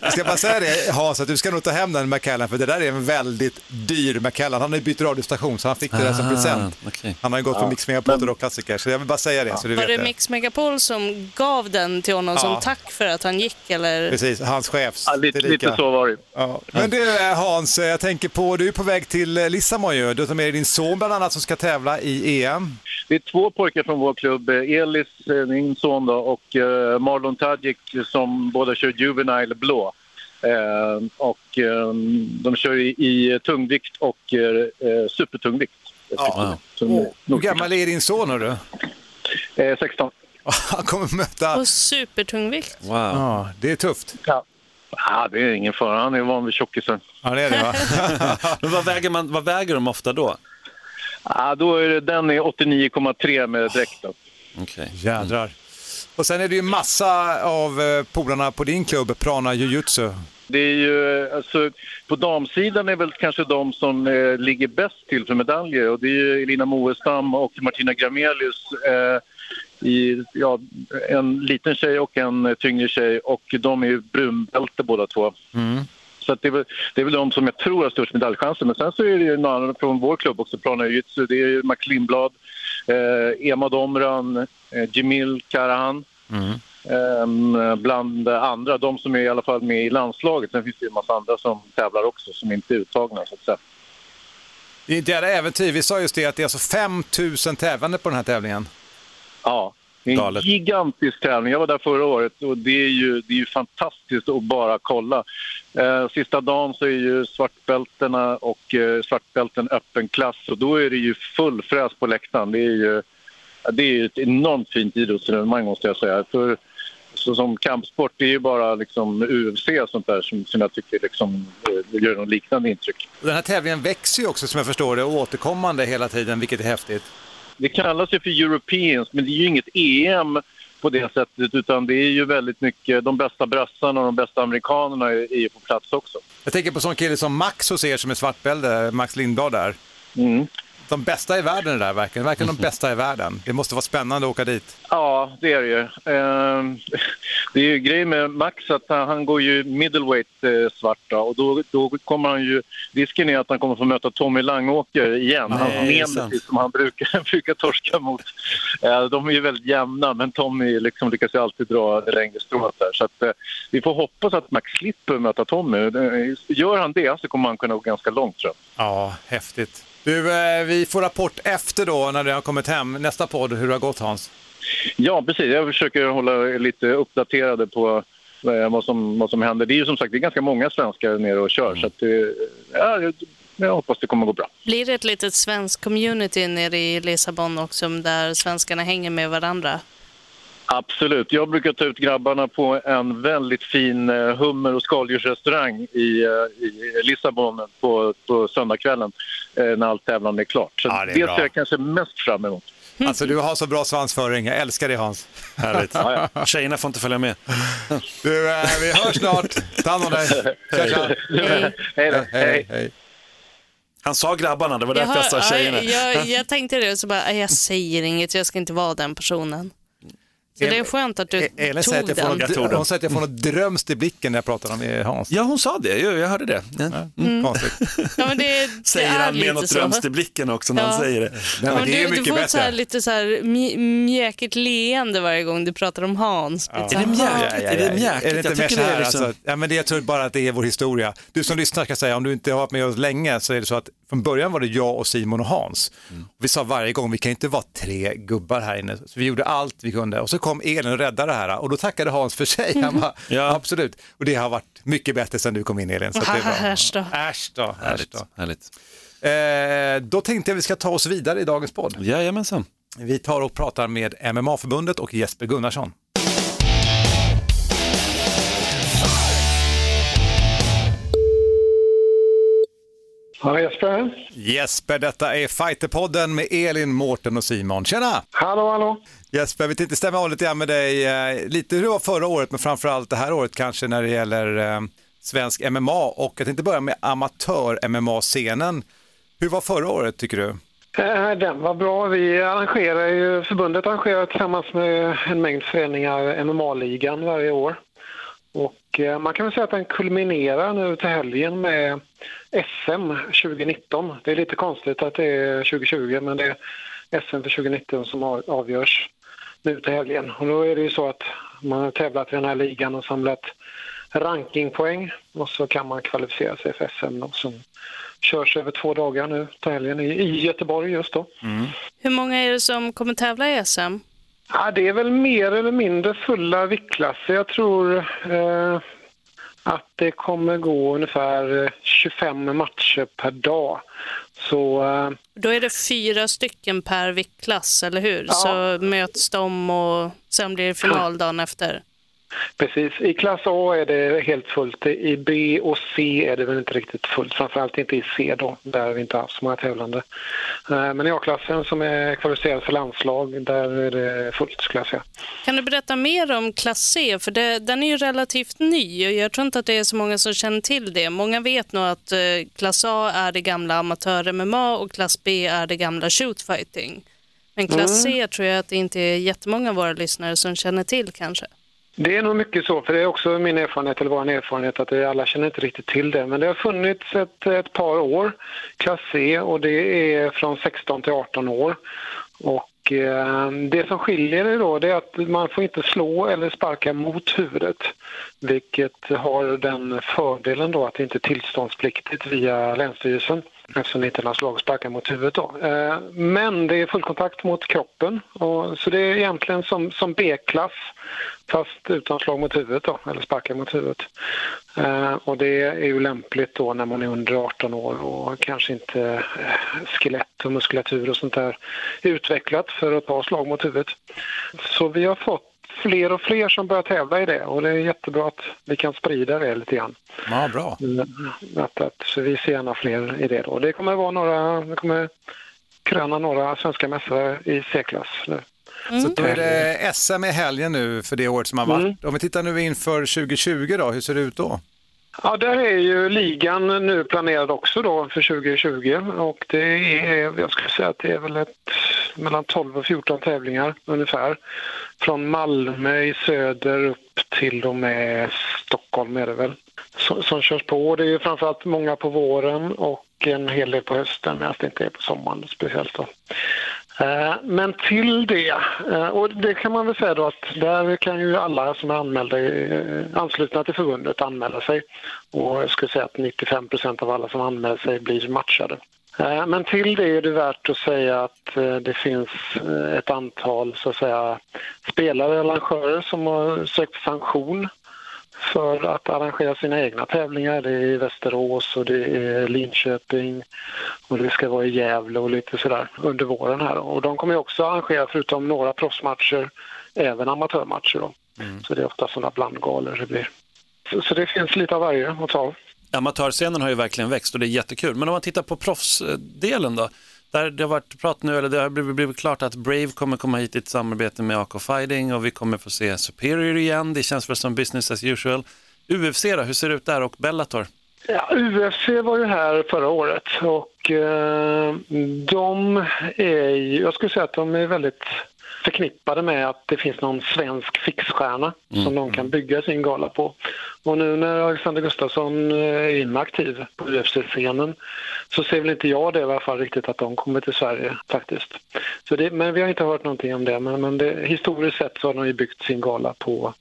Speaker 4: Jag ska bara säga det Hans, att du ska nog ta hem den McKellen för det där är en väldigt dyr McKellen. Han har ju bytt radiostation så han fick det där som
Speaker 2: Ah,
Speaker 4: present.
Speaker 2: okej.
Speaker 4: Han har ju gått för Mix Megapol och Rockklassiker så jag vill bara säga det så du
Speaker 1: Var
Speaker 4: vet
Speaker 1: det
Speaker 4: det.
Speaker 1: Mix Megapol som gav den till honom
Speaker 4: Ja.
Speaker 1: som tack för att han gick? Eller?
Speaker 4: Precis, hans chefs.
Speaker 9: Ja, lite, lite så var det.
Speaker 4: Ja. Men du eh, Hans, eh, jag tänker på, du är på väg till eh, Lissabon ju. Du tar med dig din son bland annat som ska tävla i EM.
Speaker 9: Det är två pojkar från vår klubb. Elis, min son, då, och eh, Marlon Tadjik som båda kör Juvenile blå. Eh, och eh, de kör i, i tungvikt och eh, eh, supertungvikt.
Speaker 4: Ja.
Speaker 9: Så,
Speaker 4: Hur gammal är din son hörru?
Speaker 9: eh, 16.
Speaker 4: Han kommer möta...
Speaker 1: Och supertungvikt.
Speaker 2: Wow.
Speaker 4: Ja, det är tufft.
Speaker 9: Ja. Ah, det är ingen fara. Han är van vid tjockisen.
Speaker 4: Ja, det är det va?
Speaker 2: Men vad väger, man, vad väger de ofta då?
Speaker 9: Ah, då är det, den är 89,3 med dräkten.
Speaker 2: Okej.
Speaker 4: Jädrar. Och sen är det ju massa av eh, polarna på din klubb, Prana Jujutsu.
Speaker 9: Det är ju, alltså, på damsidan är väl kanske de som eh, ligger bäst till för medaljer och det är ju Elina Moestam och Martina Gramelius. Eh, i, ja, en liten tjej och en eh, tyngre tjej och de är ju brunbälte båda två. Så det, är väl, det är väl de som jag tror har störst medaljchanser. Men sen så är det ju några andra från vår klubb också, Prana Jujutsu. Det är ju Max Lindblad, eh, Emma Domran, eh, Jemil Karahan. Ehm, bland andra, de som är i alla fall med i landslaget. Sen finns det ju en massa andra som tävlar också som inte är uttagna. Så att säga.
Speaker 4: Det är ett jävla äventyr. Vi sa just det att det är alltså 5 000 tävlande på den här tävlingen.
Speaker 9: Ja, det är en
Speaker 4: Galet.
Speaker 9: gigantisk tävling. Jag var där förra året och det är ju, det är ju fantastiskt att bara kolla. Eh, sista dagen så är ju svartbältena och eh, svartbälten öppen klass och då är det ju full fräs på läktaren. Det är ju, det är ett enormt fint idrottsevenemang måste jag säga. För, så som kampsport, det är ju bara liksom UFC och sånt där som, som jag tycker liksom, eh, gör något liknande intryck.
Speaker 4: Den här tävlingen växer ju också som jag förstår det och återkommande hela tiden, vilket är häftigt.
Speaker 9: Det kallas ju för Europeans, men det är ju inget EM på det sättet utan det är ju väldigt mycket, de bästa brassarna och de bästa amerikanerna är, är på plats också.
Speaker 4: Jag tänker på sån kille som Max hos er som är svartbälte, Max Lindblad där.
Speaker 9: Mm.
Speaker 4: De bästa i världen är det där verkligen, verkligen de bästa i världen. Det måste vara spännande att åka dit.
Speaker 9: Ja, det är det ju. Ehm, Det är ju grejen med Max att han han går ju middleweight eh, svart då, och då, då kommer han ju... Risken är att han kommer få möta Tommy Langåker igen.
Speaker 2: Nej, sant.
Speaker 9: nemesis som han brukar, brukar torska mot. Eh, De är ju väldigt jämna men Tommy liksom lyckas ju alltid dra det längre strået där. Så att, eh, vi får hoppas att Max slipper möta Tommy. Gör han det så kommer han kunna gå ganska långt tror jag.
Speaker 4: Ja, häftigt. Du, eh, vi får rapport efter då när du har kommit hem. Nästa podd, hur det har gått Hans.
Speaker 9: Ja, precis. Jag försöker hålla er lite uppdaterade på eh, vad som, vad som händer. Det är ju som sagt det är ganska många svenskar nere och kör. Så att, eh, ja, jag- jag hoppas det kommer gå bra.
Speaker 1: Blir det ett litet svensk community nere i Lissabon också där svenskarna hänger med varandra?
Speaker 9: Absolut. Jag brukar ta ut grabbarna på en väldigt fin eh, hummer och skaldjursrestaurang i, eh, i Lissabon på, på söndagskvällen eh, när allt tävlande är klart. Så
Speaker 4: Ja, det är
Speaker 9: det
Speaker 4: bra.
Speaker 9: ser jag kanske mest fram emot.
Speaker 4: Alltså du har så bra svansföring, jag älskar dig Hans.
Speaker 2: Härligt. Tjejerna får inte följa med.
Speaker 4: Du, eh, vi hörs snart. Ta hand om dig.
Speaker 9: Hej då.
Speaker 4: Hej, hej.
Speaker 2: Han sa grabbarna, det var därför jag sa
Speaker 1: ja,
Speaker 2: tjejerna.
Speaker 1: jag, jag tänkte det och så bara, "Nej, jag säger inget, jag ska inte vara den personen. Så det är skönt att du
Speaker 4: E- Elin säger
Speaker 1: tog
Speaker 4: att jag får
Speaker 1: den.
Speaker 2: Jag tog
Speaker 4: något,
Speaker 2: den.
Speaker 4: hon säger att jag får något drömst i blicken när jag pratar om Hans.
Speaker 2: Ja, hon sa det. Jag, jag hörde det. Ja.
Speaker 4: Mm. Konstigt.
Speaker 1: Ja, men det,
Speaker 2: Säger
Speaker 1: det är
Speaker 2: han med något
Speaker 1: så.
Speaker 2: drömst i blicken också när han
Speaker 1: Ja.
Speaker 2: säger det.
Speaker 4: Nej,
Speaker 1: Ja,
Speaker 4: men det är
Speaker 1: du, du
Speaker 4: mycket
Speaker 1: får ett så här,
Speaker 4: bättre.
Speaker 1: lite så här mj- mjäkigt leende varje gång du pratar om Hans. Så
Speaker 2: Är det mjäkigt? Är det mjäkigt?
Speaker 4: Är det inte
Speaker 2: Jag
Speaker 4: mer
Speaker 2: tycker
Speaker 4: så
Speaker 2: det är
Speaker 4: här,
Speaker 2: liksom...
Speaker 4: alltså, ja, men det, jag tror bara att det är vår historia. Du som lyssnar ska säga, om du inte har varit med oss länge så är det så att från början var det jag och Simon och Hans. Vi sa varje gång, vi kan inte vara tre gubbar här inne. Så vi gjorde allt vi kunde och så kom Elin och räddade det här och då tackade Hans för sig. Han bara,
Speaker 2: Ja.
Speaker 4: absolut. Och det har varit mycket bättre sedan du kom in Elin. Så att det.
Speaker 1: Äsch då.
Speaker 4: Äsch då.
Speaker 2: Härligt.
Speaker 4: då.
Speaker 2: Härligt.
Speaker 4: Eh, då tänkte jag vi ska ta oss vidare i dagens podd.
Speaker 2: Jajamensan.
Speaker 4: Vi tar och pratar med MMA-förbundet och Jesper Gunnarsson.
Speaker 10: Ja, Jesper.
Speaker 4: Jesper, detta är Fighterpodden med Elin, Mårten och Simon. Tjena!
Speaker 10: Hallå, hallå.
Speaker 4: Jesper, vi tänkte stämma av lite grann med dig, eh, lite hur det var förra året, men framförallt det här året kanske när det gäller eh, svensk MMA. Och jag tänkte börja med amatör-MMA-scenen. Hur var förra året tycker du?
Speaker 10: Eh, Den var bra. Vi arrangerar ju, förbundet arrangerar tillsammans med en mängd föreningar MMA-ligan varje år. Eh, man kan väl säga att den kulminerar nu till helgen med SM 2019. Det är lite konstigt att det är 2020 men det är SM för 2019 som av- avgörs nu till helgen. Och då är det ju så att man har tävlat i den här ligan och samlat rankingpoäng och så kan man kvalificera sig för SM då, som körs över två dagar nu till helgen i, Göteborg just då.
Speaker 1: Hur många är det som kommer tävla i SM?
Speaker 10: Ja, det är väl mer eller mindre fulla viktklasser. Jag tror eh, att det kommer gå ungefär eh, 25 matcher per dag. Så eh,
Speaker 1: Då är det fyra stycken per viktklass, eller hur? Så möts de och sen blir det final dagen efter.
Speaker 10: Precis, i klass A är det helt fullt. I B och C är det väl inte riktigt fullt. Framförallt inte i C då, där vi inte haft så många tävlande. Eh, men i A-klassen som är kvalificerad för landslag, där är det fullt skulle jag säga.
Speaker 1: Kan du berätta mer om klass C? För det, den är ju relativt ny och jag tror inte att det är så många som känner till det. Många vet nog att eh, klass A är det gamla amatör-MMA och klass B är det gamla shootfighting. Men klass C tror jag att det inte är jättemånga av våra lyssnare som känner till kanske.
Speaker 10: Det är nog mycket så, för det är också min erfarenhet, eller vår erfarenhet, att det, alla känner inte riktigt till det. Men det har funnits ett, ett par år, klass C, och det är från 16 till 18 år. Och eh, det som skiljer det då det är att man får inte slå eller sparka mot huvudet. Vilket har den fördelen då att det inte är tillståndspliktigt via Länsstyrelsen eftersom det inte är några slag och sparkar mot huvudet. Då. Eh, men det är fullkontakt mot kroppen och, så det är egentligen som, som B-klass fast utan slag mot huvudet då, eller sparkar mot huvudet. Eh, och det är ju lämpligt då när man är under 18 år och kanske inte eh, skelett och muskulatur och sånt där är utvecklat för att ta slag mot huvudet. Så vi har fått fler och fler som börjar tävla i det och det är jättebra att vi kan sprida det lite grann.
Speaker 4: Ja, bra.
Speaker 10: Mm, Att, att, så vi ser gärna fler i det då. Det kommer vara några, det kommer kröna några svenska mästare i C-klass nu.
Speaker 4: Så då är det SM i helgen nu för det året som har varit. Om vi tittar nu inför 2020 då, hur ser det ut då?
Speaker 10: Ja, där är ju ligan nu planerad också då för 2020 och det är, jag skulle säga att det är väl ett, mellan 12 och 14 tävlingar ungefär. Från Malmö i söder upp till och med Stockholm är det väl. Som, som körs på. Det är ju framförallt många på våren och en hel del på hösten medan det inte är på sommaren speciellt då. Eh, men till det, eh, och det kan man väl säga då att där kan ju alla som är anmälda, eh, anslutna till förbundet anmäla sig. Och jag skulle säga att 95 av alla som anmäler sig blir matchade. Men till det är det värt att säga att det finns ett antal så att säga, spelare och arrangörer som har sökt sanktion för att arrangera sina egna tävlingar. Det är i Västerås och det är Linköping och det ska vara i Gävle och lite sådär under våren här. Och de kommer också arrangera, förutom några proffsmatcher, även amatörmatcher då. Så det är ofta sådana blandgalor det blir. Så, så det finns lite av varje att ta.
Speaker 2: Amatörscenen har ju verkligen växt och det är jättekul. Men om man tittar på proffsdelen då? Där det har varit prat nu, eller det har blivit, blivit klart att Brave kommer komma hit i ett samarbete med AK Fighting och vi kommer få se Superior igen. Det känns väl som business as usual. UFC då, hur ser det ut där och Bellator?
Speaker 10: Ja, UFC var ju här förra året och eh, de är ju, jag skulle säga att de är väldigt förknippade med att det finns någon svensk fixstjärna som de kan bygga sin gala på. Och nu när Alexander Gustafsson eh, är inaktiv på UFC-scenen så ser väl inte jag det i alla fall riktigt att de kommer till Sverige faktiskt. Så det, men vi har inte hört någonting om det men, men det, historiskt sett så har de ju byggt sin gala på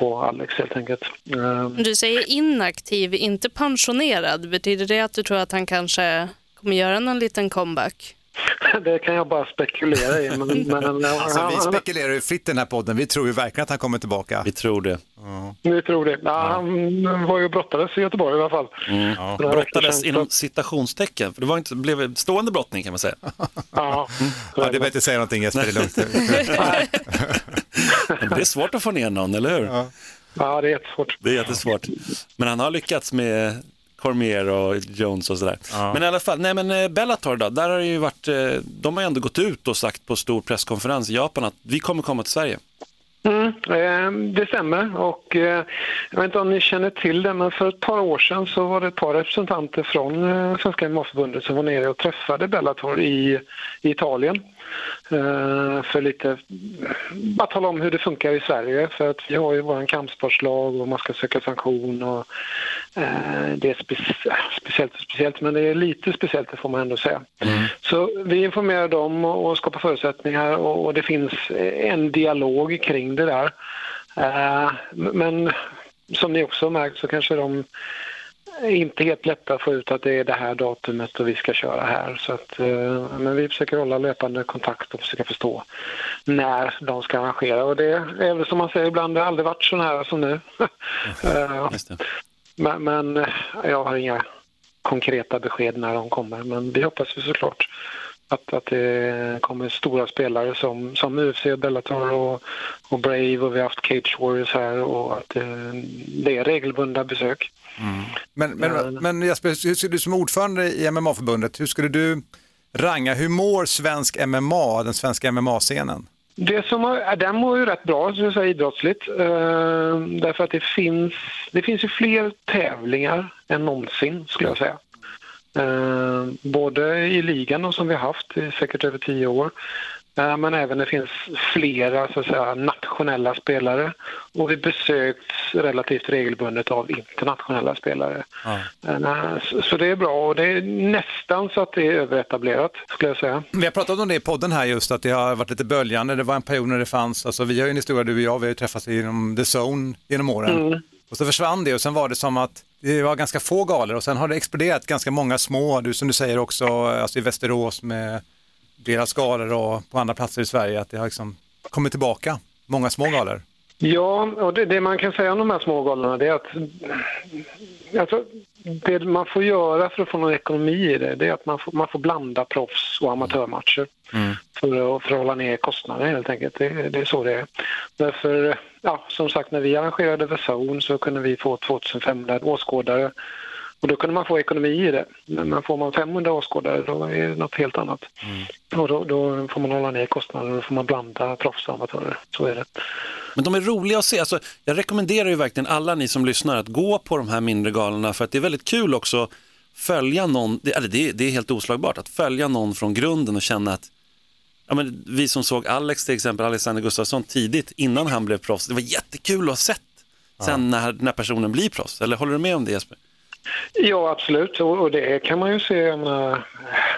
Speaker 10: på Alex helt enkelt. Ehm,
Speaker 1: du säger inaktiv, inte pensionerad. Betyder det att du tror att han kanske kommer göra någon liten comeback?
Speaker 10: det kan jag bara spekulera i. Men, men,
Speaker 4: Alltså, vi spekulerar ju fritt i den här podden. Vi tror ju verkligen att han kommer tillbaka.
Speaker 2: Vi tror det.
Speaker 10: Vi tror det. Ja, Han var ju brottades i Göteborg i alla fall.
Speaker 2: Mm.
Speaker 10: Veckor
Speaker 2: Brottades inom citationstecken, för det var inte, blev en stående brottning kan man säga.
Speaker 10: Ja,
Speaker 4: Ja, det är bättre att säga någonting Jesper, det är lugnt.
Speaker 2: Det är svårt att få ner någon, eller hur?
Speaker 10: ja, det är jättesvårt.
Speaker 2: Det är jättesvårt. Men han har lyckats med Cormier och Jones och sådär. Men i alla fall, nej men eh, Bellator då, där har det ju varit, eh, de har ju ändå gått ut och sagt på stor presskonferens i Japan att vi kommer komma till Sverige.
Speaker 10: Mm, eh, det stämmer och jag vet inte om ni känner till det men för ett par år sedan så var det ett par representanter från Svenska MMA-förbundet som var nere och träffade Bellator i, i Italien. Eh, för lite, bara tala om hur det funkar i Sverige för att vi har ju vår kampsportslag och man ska söka sanktion och eh, det är speci- speciellt och speciellt men det är lite speciellt det får man ändå säga. Så vi informerar dem och skapar förutsättningar och, det finns en dialog kring det där. Eh, men som ni också märkt så kanske de inte helt lätta att få ut att det är det här datumet och vi ska köra här. Så att, eh, men vi försöker hålla löpande kontakt och försöka förstå när de ska arrangera. Och det är väl som man säger ibland, det har aldrig varit så här som nu. Eh, men, men eh, jag har inga konkreta besked när de kommer. Men vi hoppas ju såklart att, att det kommer stora spelare som, som UFC, Bellator och, och Brave och vi har haft Cage Warriors här och att det är regelbundna besök.
Speaker 4: Men, men, men Jesper, hur skulle du som ordförande i MMA-förbundet, hur skulle du ranga, hur mår svensk MMA, den svenska MMA-scenen?
Speaker 10: Det som har, den mår ju rätt bra, så att säga, idrottsligt. Eh, därför att det finns, det finns ju fler tävlingar än någonsin, skulle jag säga. Eh, både i ligan och som vi har haft i säkert över tio år. Eh, Men även det finns flera så att säga, nationella spelare och vi besöks relativt regelbundet av internationella spelare. Eh, så- det är bra och det är nästan så att det är överetablerat skulle jag säga.
Speaker 4: Vi har pratat om det i podden här just, att det har varit lite böljande. Det var en period när det fanns, alltså vi har ju en historia du och jag, vi har ju träffats inom The Zone genom åren.
Speaker 10: Mm.
Speaker 4: Och så försvann det och sen var det som att det var ganska få galor och sen har det exploderat ganska många små, du som du säger också, alltså i Västerås med flera skalor och på andra platser i Sverige, att det har liksom kommit tillbaka, många små galor.
Speaker 10: Ja, och det, det man kan säga om de här små galorna det är att alltså, det man får göra för att få någon ekonomi i det, det är att man får, man får blanda proffs och amatörmatcher för att, för att hålla ner kostnaderna helt enkelt. Det, det är så det är. Därför, ja, som sagt, när vi arrangerade The Zone så kunde vi få 2500 åskådare och då kunde man få ekonomi i det. Men får man 500 åskådare då är det något helt annat. Och då, då får man hålla ner kostnaderna och då får man blanda proffs och amatörer. Så är det.
Speaker 2: Men de är roliga att se. Alltså, jag rekommenderar ju verkligen alla ni som lyssnar att gå på de här mindre galorna för att det är väldigt kul också följa någon, det, eller det, det är helt oslagbart, att följa någon från grunden och känna att ja, men vi som såg Alex till exempel, Alexander Gustafsson tidigt innan han blev proffs, det var jättekul att ha sett sen när, när personen blir proffs. Eller håller du med om det Jesper?
Speaker 10: Ja, absolut. Och, det kan man ju se.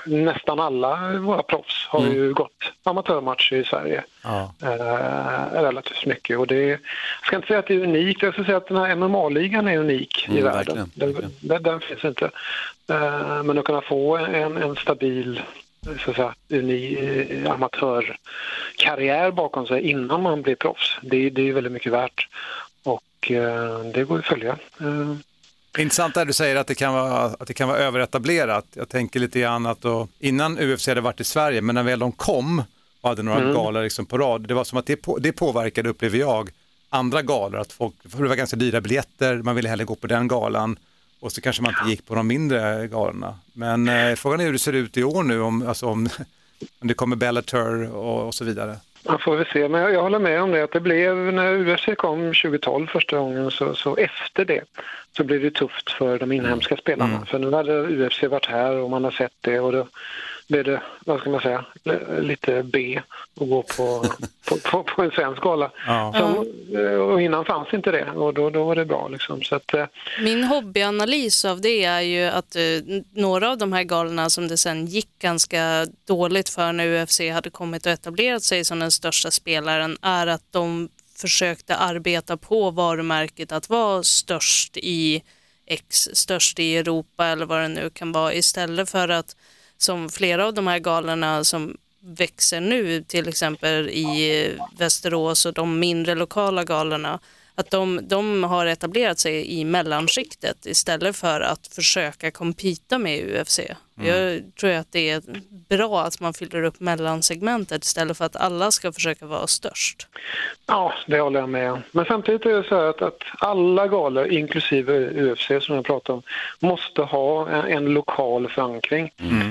Speaker 10: Nästan alla våra proffs har ju gått amatörmatcher i Sverige. Eh, relativt mycket. Och det, jag ska inte säga att det är unikt. Jag ska säga att den här MMA-ligan är unik i
Speaker 2: Mm,
Speaker 10: världen.
Speaker 2: verkligen,
Speaker 10: Den, den, den finns inte. Eh, men att kunna få en, en stabil så att säga, eh, amatörkarriär bakom sig innan man blir proffs, det, det är väldigt mycket värt. Och eh, det går att följa.
Speaker 4: Intressant där du säger att det kan vara, att det kan vara överetablerat. Jag tänker lite grann att då, innan UFC hade varit i Sverige, men när väl de kom och hade några
Speaker 10: Mm.
Speaker 4: galor liksom på rad, det var som att det, på, det påverkade, upplever jag, andra galor. Att folk, för det var ganska dyra biljetter, man ville hellre gå på den galan och så kanske man inte gick på de mindre galorna. Men eh, frågan är hur det ser ut i år nu, om, alltså om, om det kommer Bellator och, och så vidare.
Speaker 10: Man får väl se, men jag, jag håller med om det att det blev när UFC kom 2012 första gången så, så efter det så blev det tufft för de inhemska spelarna. För nu hade UFC varit här och man har sett det och då blev det, vad ska man säga, li- lite B att gå på, på, på, på en svensk gala.
Speaker 4: Ja.
Speaker 10: Som, och innan fanns inte det och då, då var det bra liksom. Så att, eh,
Speaker 1: Min hobbyanalys av det är ju att eh, n- några av de här galorna som det sen gick ganska dåligt för när UFC hade kommit och etablerat sig som den största spelaren är att de försökte arbeta på varumärket att vara störst i X, störst i Europa eller vad det nu kan vara istället för att som flera av de här galorna som växer nu, till exempel i Västerås och de mindre lokala galorna, att de, de har etablerat sig i mellanskiktet istället för att försöka kompita med UFC. Jag tror att det är bra att man fyller upp mellansegmentet istället för att alla ska försöka vara störst.
Speaker 10: Ja, det håller jag med om. Men samtidigt är det så här att, att alla galor, inklusive UFC som jag pratade om, måste ha en, en lokal förankring.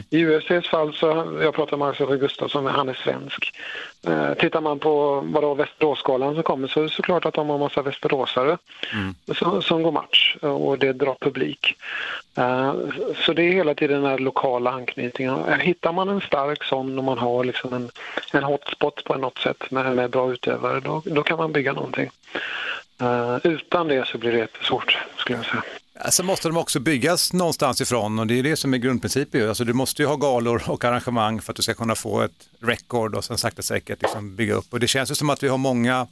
Speaker 10: I UFCs fall så, jag pratar med Axel Gustafsson, han är svensk. Eh, tittar man på vadå, Västeråsgalan som kommer så är det såklart att de har massa västeråsare som, som går match och det drar publik. Eh, så det är hela tiden den här lokala anknytningen. Hittar man en stark sån och man har liksom en, en hotspot på något sätt med, med bra utövare, då, då kan man bygga någonting. Uh, utan det så blir det jättesvårt, skulle jag säga.
Speaker 4: Alltså måste de också byggas någonstans ifrån och det är det som är grundprincipen. ju. Alltså du måste ju ha galor och arrangemang för att du ska kunna få ett record och sen sakta säkert liksom bygga upp. Och det känns ju som att vi har många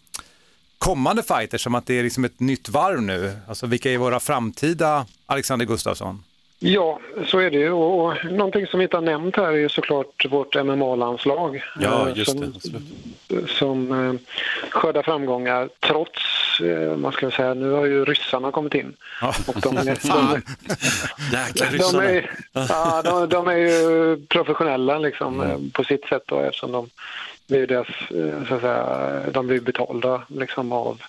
Speaker 4: kommande fighters, som att det är liksom ett nytt varv nu. Alltså vilka är våra framtida Alexander Gustafsson?
Speaker 10: Ja, så är det ju. Och, någonting som vi inte har nämnt här är ju såklart vårt MMA-landslag.
Speaker 2: Ja,
Speaker 10: eh,
Speaker 2: just
Speaker 10: som,
Speaker 2: det.
Speaker 10: Som eh, skördar framgångar trots, eh, man ska säga, nu har ju ryssarna kommit in. Och de, är- de,
Speaker 2: Fan. Jäkla
Speaker 10: de,
Speaker 2: ryssarna.
Speaker 10: är, ja, de, de är ju professionella liksom, eh, på sitt sätt då, eftersom de blir, deras, eh, så att säga, de blir betalda liksom, av,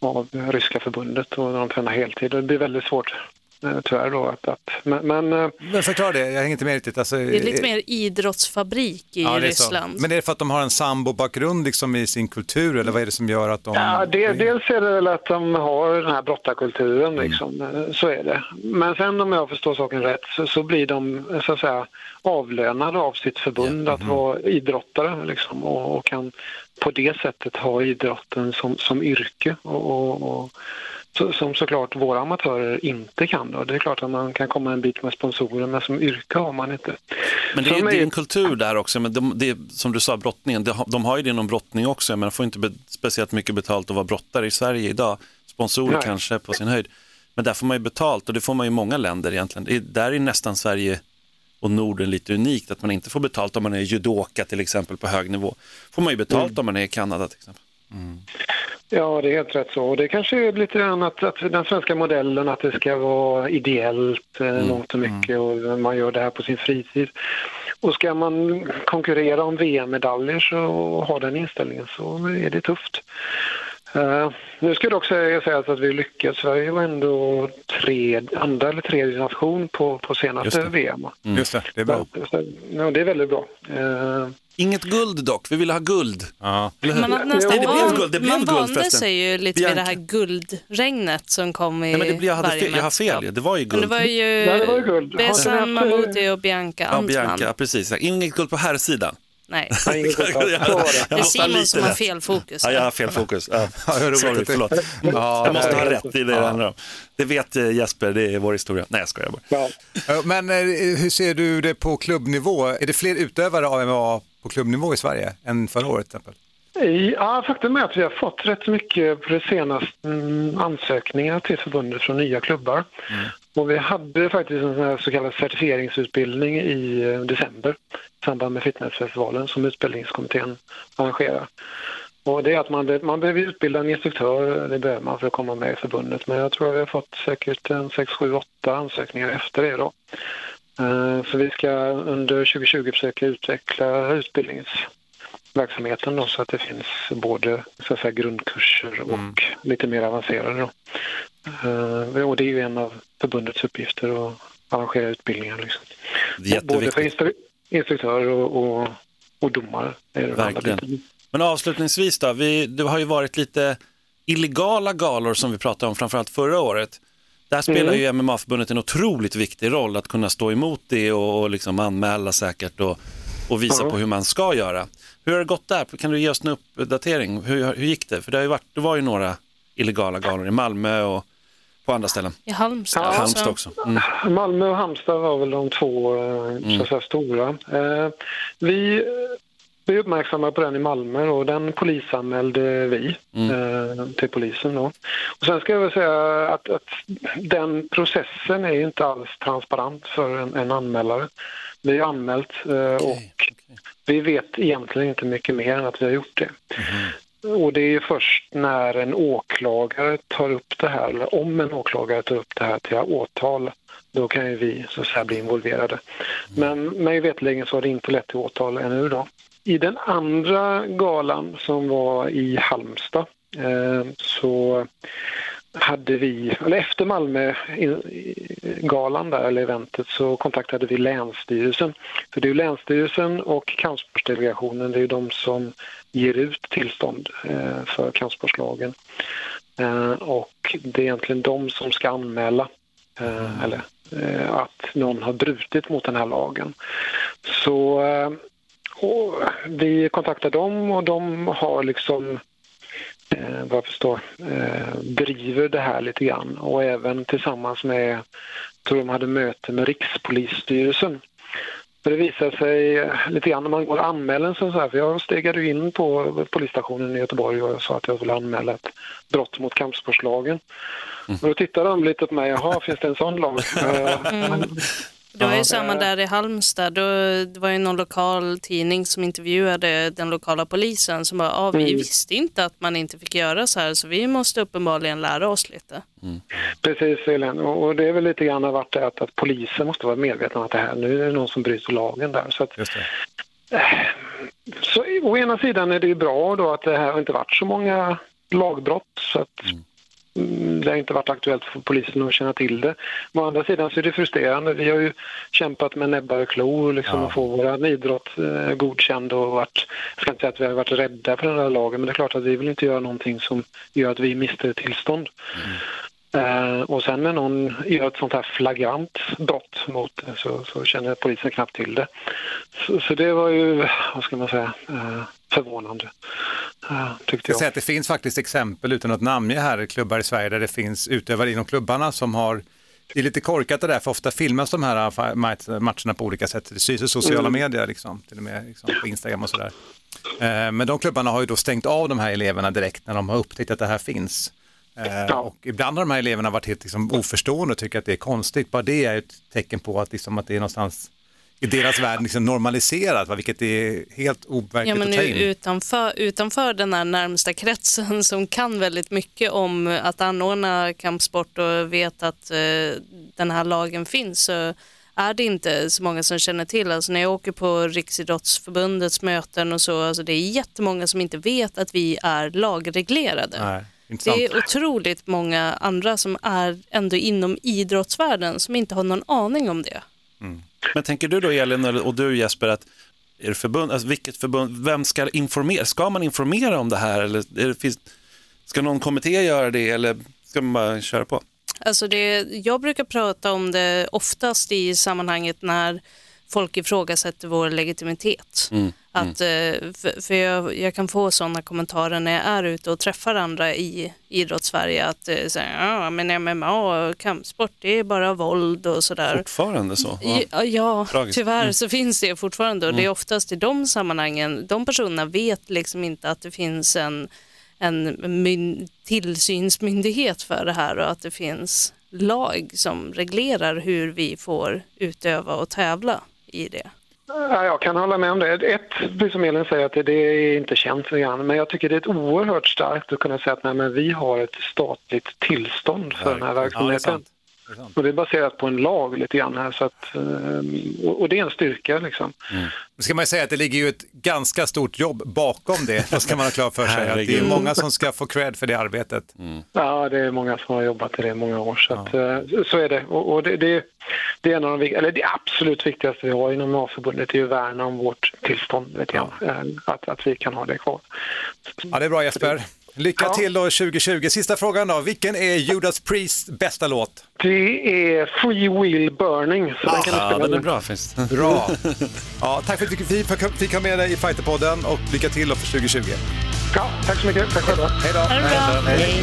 Speaker 10: av ryska förbundet och de tränar heltid. Det blir väldigt svårt eh, tyvärr då. Att, att, men, men, eh,
Speaker 4: Men förklara det, jag hänger inte med riktigt. Alltså,
Speaker 1: Det är lite mer idrottsfabrik i
Speaker 4: Ja, det är så.
Speaker 1: Ryssland.
Speaker 4: Men är det för att de har en sambo-bakgrund liksom i sin kultur eller vad är det som gör att de...
Speaker 10: Ja, det, dels är det väl att de har den här brottarkulturen, liksom. Eh, så är det. Men sen om jag förstår saken rätt så, så blir de eh, så att säga avlönade av sitt förbund att vara idrottare liksom, och, och kan på det sättet ha idrotten som, som yrke. Och, och, och, som såklart våra amatörer inte kan. Då. Det är klart att man kan komma en bit med sponsorer men som yrke har man inte.
Speaker 2: Men det är, är en kultur där också, men de, det som du sa, brottningen, de, har- de har ju det inom brottning också, men de får inte be, speciellt mycket betalt att vara brottare i Sverige idag. Sponsorer
Speaker 10: Nej.
Speaker 2: kanske på sin höjd. Men där får man ju betalt och det får man i många länder egentligen. Det är, där är nästan Sverige och Norden lite unikt, att man inte får betalt om man är judoka till exempel på hög nivå. Får man ju betalt om man är i Kanada till exempel.
Speaker 10: Ja, det är helt rätt så. Och det kanske är lite grann att, att den svenska modellen att det ska vara ideellt eh, mångt och mycket och man gör det här på sin fritid. Och ska man konkurrera om VM-medaljer så och ha den inställningen så är det tufft. Eh, nu ska det också sägas att vi lyckats. Sverige var ändå tre, andra eller tredje nation på, på senaste
Speaker 2: Just det.
Speaker 10: VM.
Speaker 4: Just det, det är bra.
Speaker 10: Så, ja, det är väldigt bra. Eh,
Speaker 2: Inget guld dock, vi ville ha guld.
Speaker 4: Ja.
Speaker 1: Man,
Speaker 2: Nej, det blev guld, det blev
Speaker 1: man
Speaker 2: guld
Speaker 1: vande sig ju lite vid
Speaker 2: Bianca.
Speaker 1: det här guldregnet som kom i
Speaker 2: Nej, men det blir, jag, hade
Speaker 1: varje
Speaker 2: fel, jag har fel, ju. det var ju
Speaker 1: Men det
Speaker 2: guld.
Speaker 1: var ju
Speaker 10: Ja, det var ju guld. Du
Speaker 1: Besan Mahmoudi och Bianca
Speaker 2: Ja,
Speaker 1: Antman.
Speaker 2: Bianca, ja, precis. Inget guld på här sidan.
Speaker 1: Nej,
Speaker 10: guld. Så var det.
Speaker 1: är
Speaker 2: måste ha
Speaker 1: Simon som har fel fokus.
Speaker 2: Ja, jag har fel fokus. Ja.
Speaker 4: Ja,
Speaker 2: Sorry, förlåt.
Speaker 4: Ja,
Speaker 2: jag måste ha rätt i det det handlar om. Det vet eh, Jesper, det är vår historia. Nej, jag skojar bara.
Speaker 10: ja.
Speaker 4: Ja, Men eh, hur ser du det på klubbnivå? Är det fler utövare av MMA på klubbnivå i Sverige än förra året till exempel?
Speaker 10: Ja, faktum är att vi har fått rätt mycket på det senaste mm, ansökningar till förbundet från nya klubbar. Och vi hade faktiskt en sån här så kallad certifieringsutbildning i eh, december i samband med fitnessfestivalen som utbildningskommittén arrangerar. Och det är att man, man behöver utbilda en instruktör, det behöver man för att komma med i förbundet. Men jag tror att vi har fått säkert en 6, 7, 8 ansökningar efter det då. Eh, Så vi ska under 2020 försöka utveckla utbildningsverksamheten då, så att det finns både så att säga, grundkurser och lite mer avancerade. Då. Eh, Och det är ju en av förbundets uppgifter att arrangera utbildningar. Liksom. Både för
Speaker 2: jätteviktigt.
Speaker 10: instru- instruktörer och, och, och domare.
Speaker 2: Verkligen. Men avslutningsvis då, vi, det har ju varit lite illegala galor som vi pratade om framförallt förra året. Där spelar ju MMA-förbundet en otroligt viktig roll att kunna stå emot det och, och liksom anmäla säkert och, och visa
Speaker 10: Ja.
Speaker 2: på hur man ska göra. Hur har det gått där? Kan du ge oss en uppdatering? Hur, hur gick det? För det, har ju varit, det var ju några illegala galor i Malmö och på andra ställen.
Speaker 1: I Halmstad.
Speaker 10: Ja,
Speaker 2: Halmstad också. Mm.
Speaker 10: Malmö och Halmstad var väl de två eh, så att säga, stora. Eh, vi, vi uppmärksammade på den i Malmö och den polisanmälde vi eh, till polisen. Då. Och sen ska jag väl säga att, att den processen är inte alls transparent för en, en anmälare. Vi har anmält eh, och vi vet egentligen inte mycket mer än att vi har gjort det. Och det är ju först när en åklagare tar upp det här, eller om en åklagare tar upp det här till åtal, då kan ju vi så att säga bli involverade. Men mig veterligen så har det inte lett till åtal ännu då. I den andra galan som var i Halmstad eh, så hade vi, eller efter Malmö-galan där, eller eventet, så kontaktade vi Länsstyrelsen. För det är ju Länsstyrelsen och kampsportsdelegationen, det är ju de som ger ut tillstånd eh, för kampsportslagen. Eh, och det är egentligen de som ska anmäla eh, eller, eh, att någon har brutit mot den här lagen. Så eh, och vi kontaktar dem och de har liksom eh, vad jag förstår, eh, driver det här lite grann och även tillsammans med, tror de hade möte med Rikspolisstyrelsen. För det visar sig eh, lite grann när man går och anmäler sån här, för jag stegade in på polisstationen i Göteborg och sa att jag ville anmäla ett brott mot kampsportslagen. Och då tittade de lite på mig, jaha, finns det en sån lag?
Speaker 1: Det var ju samma där i Halmstad. Då, det var ju någon lokal tidning som intervjuade den lokala polisen som bara, ah, vi
Speaker 10: Mm.
Speaker 1: visste inte att man inte fick göra så här så vi måste uppenbarligen lära oss lite.
Speaker 10: Precis, Elin. Och det är väl lite grann har varit det att, att polisen måste vara medvetna om att det här, nu är det någon som bryter lagen där. Så att,
Speaker 4: Just det.
Speaker 10: Så å ena sidan är det ju bra då att det här har inte varit så många lagbrott så att mm, det har inte varit aktuellt för polisen att känna till det. Men å andra sidan så är det frustrerande. Vi har ju kämpat med näbbar och klor liksom, att få vår idrott eh, godkänd och varit, jag ska inte säga att vi har varit rädda för den här lagen men det är klart att vi vill inte göra någonting som gör att vi mister tillstånd. Eh, och sen när någon gör ett sånt här flagrant brott mot det så, så känner polisen knappt till det. Så, så det var ju, vad ska man säga, eh, förvånande. Tyckte
Speaker 4: Jag
Speaker 10: jag.
Speaker 4: att det finns faktiskt exempel utan att namnge här, klubbar i Sverige där det finns utövare inom klubbarna som har det är lite korkat det där, för ofta filmas de här matcherna på olika sätt. Det syns i sociala
Speaker 10: Mm.
Speaker 4: medier, liksom, till och med liksom, på Instagram och sådär. Eh, Men de klubbarna har ju då stängt av de här eleverna direkt när de har upptäckt att det här finns. Eh, Och ibland har de här eleverna varit helt liksom, oförstående och tycker att det är konstigt. Bara det är ett tecken på att, liksom, att det är någonstans i deras värld liksom normaliserat, va? vilket är helt
Speaker 1: Ja,
Speaker 4: overkligt
Speaker 1: men
Speaker 4: att ta in.
Speaker 1: utanför, utanför den här närmsta kretsen som kan väldigt mycket om att anordna kampsport och vet att eh, den här lagen finns så är det inte så många som känner till. Alltså när jag åker på Riksidrottsförbundets möten och så, alltså det är jättemånga som inte vet att vi är lagreglerade.
Speaker 4: Nej, intressant.
Speaker 1: Det är otroligt många andra som är ändå inom idrottsvärlden som inte har någon aning om det.
Speaker 2: Men tänker du då Elin och du Jesper att är det förbund, alltså vilket förbund, vem ska informera? Ska man informera om det här eller är det, finns, ska någon kommitté göra det eller ska man bara köra på?
Speaker 1: Alltså det, jag brukar prata om det oftast i sammanhanget när folk ifrågasätter vår legitimitet.
Speaker 2: Mm.
Speaker 1: Att, eh, för för jag, jag kan få sådana kommentarer när jag är ute och träffar andra i idrottssverige att eh, säga, ja men MMA och kampsport det är bara våld och sådär.
Speaker 2: Fortfarande så?
Speaker 1: Ja, ja tyvärr
Speaker 2: Mm.
Speaker 1: så finns det fortfarande och det är
Speaker 2: Mm.
Speaker 1: oftast i de sammanhangen, de personerna vet liksom inte att det finns en, en myn, tillsynsmyndighet för det här och att det finns lag som reglerar hur vi får utöva och tävla i det.
Speaker 10: Ja, jag kan hålla med om det. Ett, precis som Elin säger, att det, det är inte känt så grann. Men jag tycker det är ett oerhört starkt att kunna säga att nej, vi har ett statligt tillstånd för den här
Speaker 4: Ja, det är
Speaker 10: verksamheten.
Speaker 4: sant. Det är sant.
Speaker 10: och det är baserat på en lag lite grann här. Så att, eh, och det är en styrka liksom.
Speaker 4: Nu ska man säga att det ligger ju ett ganska stort jobb bakom det, då ska man ha klart för sig. Att det är många som ska få cred för det arbetet.
Speaker 10: Ja, det är många som har jobbat i det i många år. Så, att, eh, så är det. Och, och det, det, det är en av de, eller det absolut viktigaste vi har inom A-förbundet är ju att värna om vårt tillstånd. Lite grann. Eh, Att, att vi kan ha det kvar.
Speaker 4: Ja, det är bra Jesper. Lycka
Speaker 10: Ja.
Speaker 4: till då 2020. Sista frågan då. Vilken är Judas Priests bästa låt?
Speaker 10: Det är Free Will Burning. Så den kan du
Speaker 2: Ja, den är bra faktiskt.
Speaker 4: Bra. Ja, tack för att vi fick- fick ha med dig i Fighterpodden och lycka till då för 2020.
Speaker 10: Ja, tack så mycket. Tack själva.
Speaker 4: Hej då.
Speaker 1: Det bra. Hej.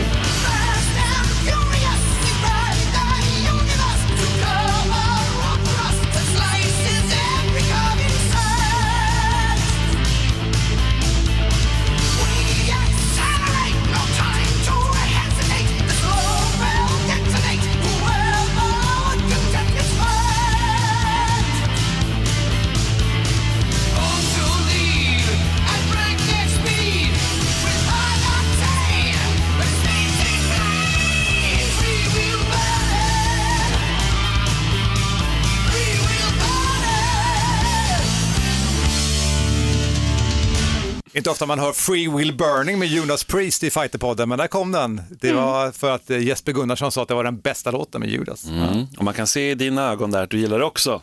Speaker 4: Inte ofta man hör Free Will Burning med Jonas Priest i Fighterpodden, men där kom den. Det var för att eh, Jesper Gunnarsson sa att det var den bästa låten med Judas.
Speaker 2: Mm. Och man kan se i dina ögon där att du gillar det också.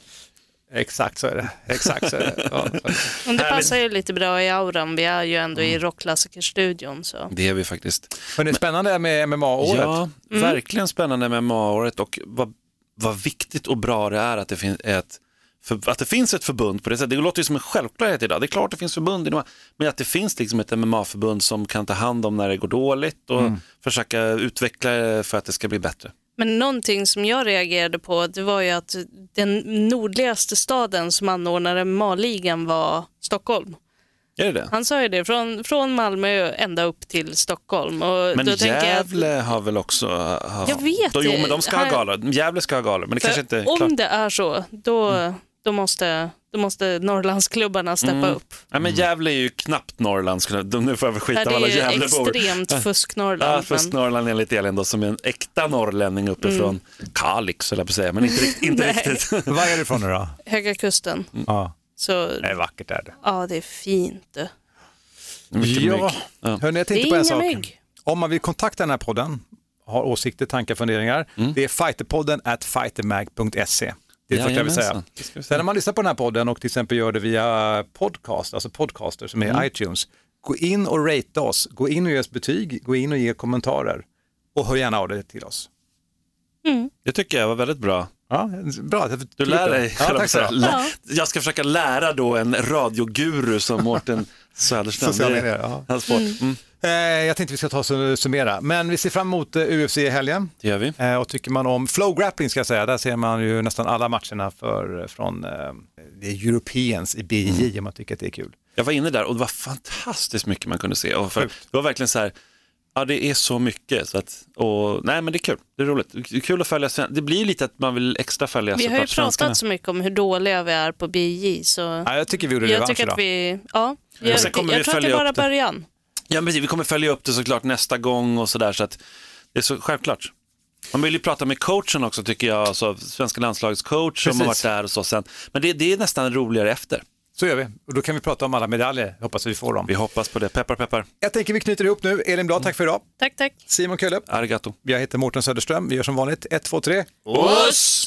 Speaker 4: Exakt så är det. Exakt så är det. Ja.
Speaker 1: Men det passar ju lite bra i auran, vi är ju ändå i rockklassikerstudion så.
Speaker 2: Det är vi faktiskt.
Speaker 4: Men det är spännande med MMA-året.
Speaker 2: Ja, verkligen spännande med MMA-året och vad, vad viktigt och bra det är att det, finns ett, för, att det finns ett förbund på det sättet. Det låter ju som en självklarhet idag. Det är klart det finns förbund men att det finns liksom ett MMA-förbund som kan ta hand om när det går dåligt och försöka utveckla det för att det ska bli bättre.
Speaker 1: Men någonting som jag reagerade på det var ju att den nordligaste staden som anordnade MMA-ligan var Stockholm.
Speaker 2: Är det det?
Speaker 1: Han sa ju det, från, från Malmö ända upp till Stockholm. Och
Speaker 2: Men
Speaker 1: då jag att-
Speaker 2: Gävle har väl också... Ha,
Speaker 1: Jag vet
Speaker 2: då, Jo, men de ska ha
Speaker 1: Här-
Speaker 2: galor. Gävle ska ha galor, men det kanske inte är
Speaker 1: om
Speaker 2: klart.
Speaker 1: det är så, då, då, måste, då måste Norrlandsklubbarna steppa
Speaker 2: Mm.
Speaker 1: upp.
Speaker 2: Ja, men Gävle är ju knappt Norrland. skulle- de- Nu får jag väl skita av
Speaker 1: det
Speaker 2: alla
Speaker 1: är ju
Speaker 2: Gävlebor.
Speaker 1: extremt fusk-Norrland,
Speaker 2: Ja, fusk-Norrland enligt Elin då, som är en äkta norrlänning uppifrån Kalix, höll jag på att säga, men inte, rikt- inte riktigt.
Speaker 4: Var är du ifrån nu då?
Speaker 1: Höga kusten.
Speaker 4: Ja.
Speaker 1: Så,
Speaker 4: Det är vackert är det.
Speaker 1: ja, det är fint.
Speaker 2: Mycket
Speaker 4: ja,
Speaker 2: mygg. Ja.
Speaker 4: hörni, jag
Speaker 1: Det är
Speaker 4: tänkte på en sak.
Speaker 1: mygg.
Speaker 4: Om man vill kontakta den här podden har åsikter, tankar, funderingar. Det är fighterpodden at fightermag.se. Det är det första jag vill säga.
Speaker 2: Vi.
Speaker 4: Sen när man lyssnar på den här podden och till exempel gör det via podcast, alltså podcaster som är
Speaker 2: Mm.
Speaker 4: iTunes, gå in och rate oss, gå in och ge oss betyg, gå in och ge kommentarer och hör gärna av dig till oss.
Speaker 2: Det tycker jag var väldigt bra.
Speaker 4: Ja, bra.
Speaker 2: Du lär dig.
Speaker 4: Ja, tack så.
Speaker 2: Lä- Jag ska försöka lära då en radioguru som Mårten Söderström.
Speaker 4: Sociala medier, ja.
Speaker 2: sport. Mm.
Speaker 4: Eh, jag tänkte vi ska ta och summera, men vi ser fram emot eh, UFC i helgen.
Speaker 2: Det gör vi.
Speaker 4: Eh, och tycker man om flow grappling ska jag säga, där ser man ju nästan alla matcherna för, från eh, det är Europeans i BJ
Speaker 2: Mm.
Speaker 4: om man tycker att det är kul.
Speaker 2: Jag var inne där och det var fantastiskt mycket man kunde se. Och för, det var verkligen så här, ja det är så mycket. Så att, och, nej men det är kul, det är roligt. Det är kul att följa, sven- det blir lite att man vill extra följa
Speaker 1: Vi har ju
Speaker 2: såklart svenskarna.
Speaker 1: pratat så mycket om hur dåliga vi är på BJ så
Speaker 4: Ja, jag tycker vi gjorde revansch idag.
Speaker 1: att vi, ja,
Speaker 2: Och
Speaker 1: jag,
Speaker 2: sen kommer
Speaker 1: jag
Speaker 2: vi
Speaker 1: tror att det är bara början.
Speaker 2: Ja, men precis, vi kommer följa upp det såklart nästa gång och sådär. Så att det är så självklart. Man vill ju prata med coachen också tycker jag, alltså svenska landslagets coach som har varit där och så sen. Men det, det är nästan roligare efter.
Speaker 4: Så gör vi, och då kan vi prata om alla medaljer, hoppas vi får dem.
Speaker 2: Vi hoppas på det, peppar peppar.
Speaker 4: Jag tänker vi knyter ihop nu, Elin Blad, tack för idag.
Speaker 1: Tack, tack.
Speaker 4: Simon Kölle,
Speaker 2: Arigato.
Speaker 4: jag heter Mårten Söderström, vi gör som vanligt 1, 2, 3.
Speaker 2: Oss!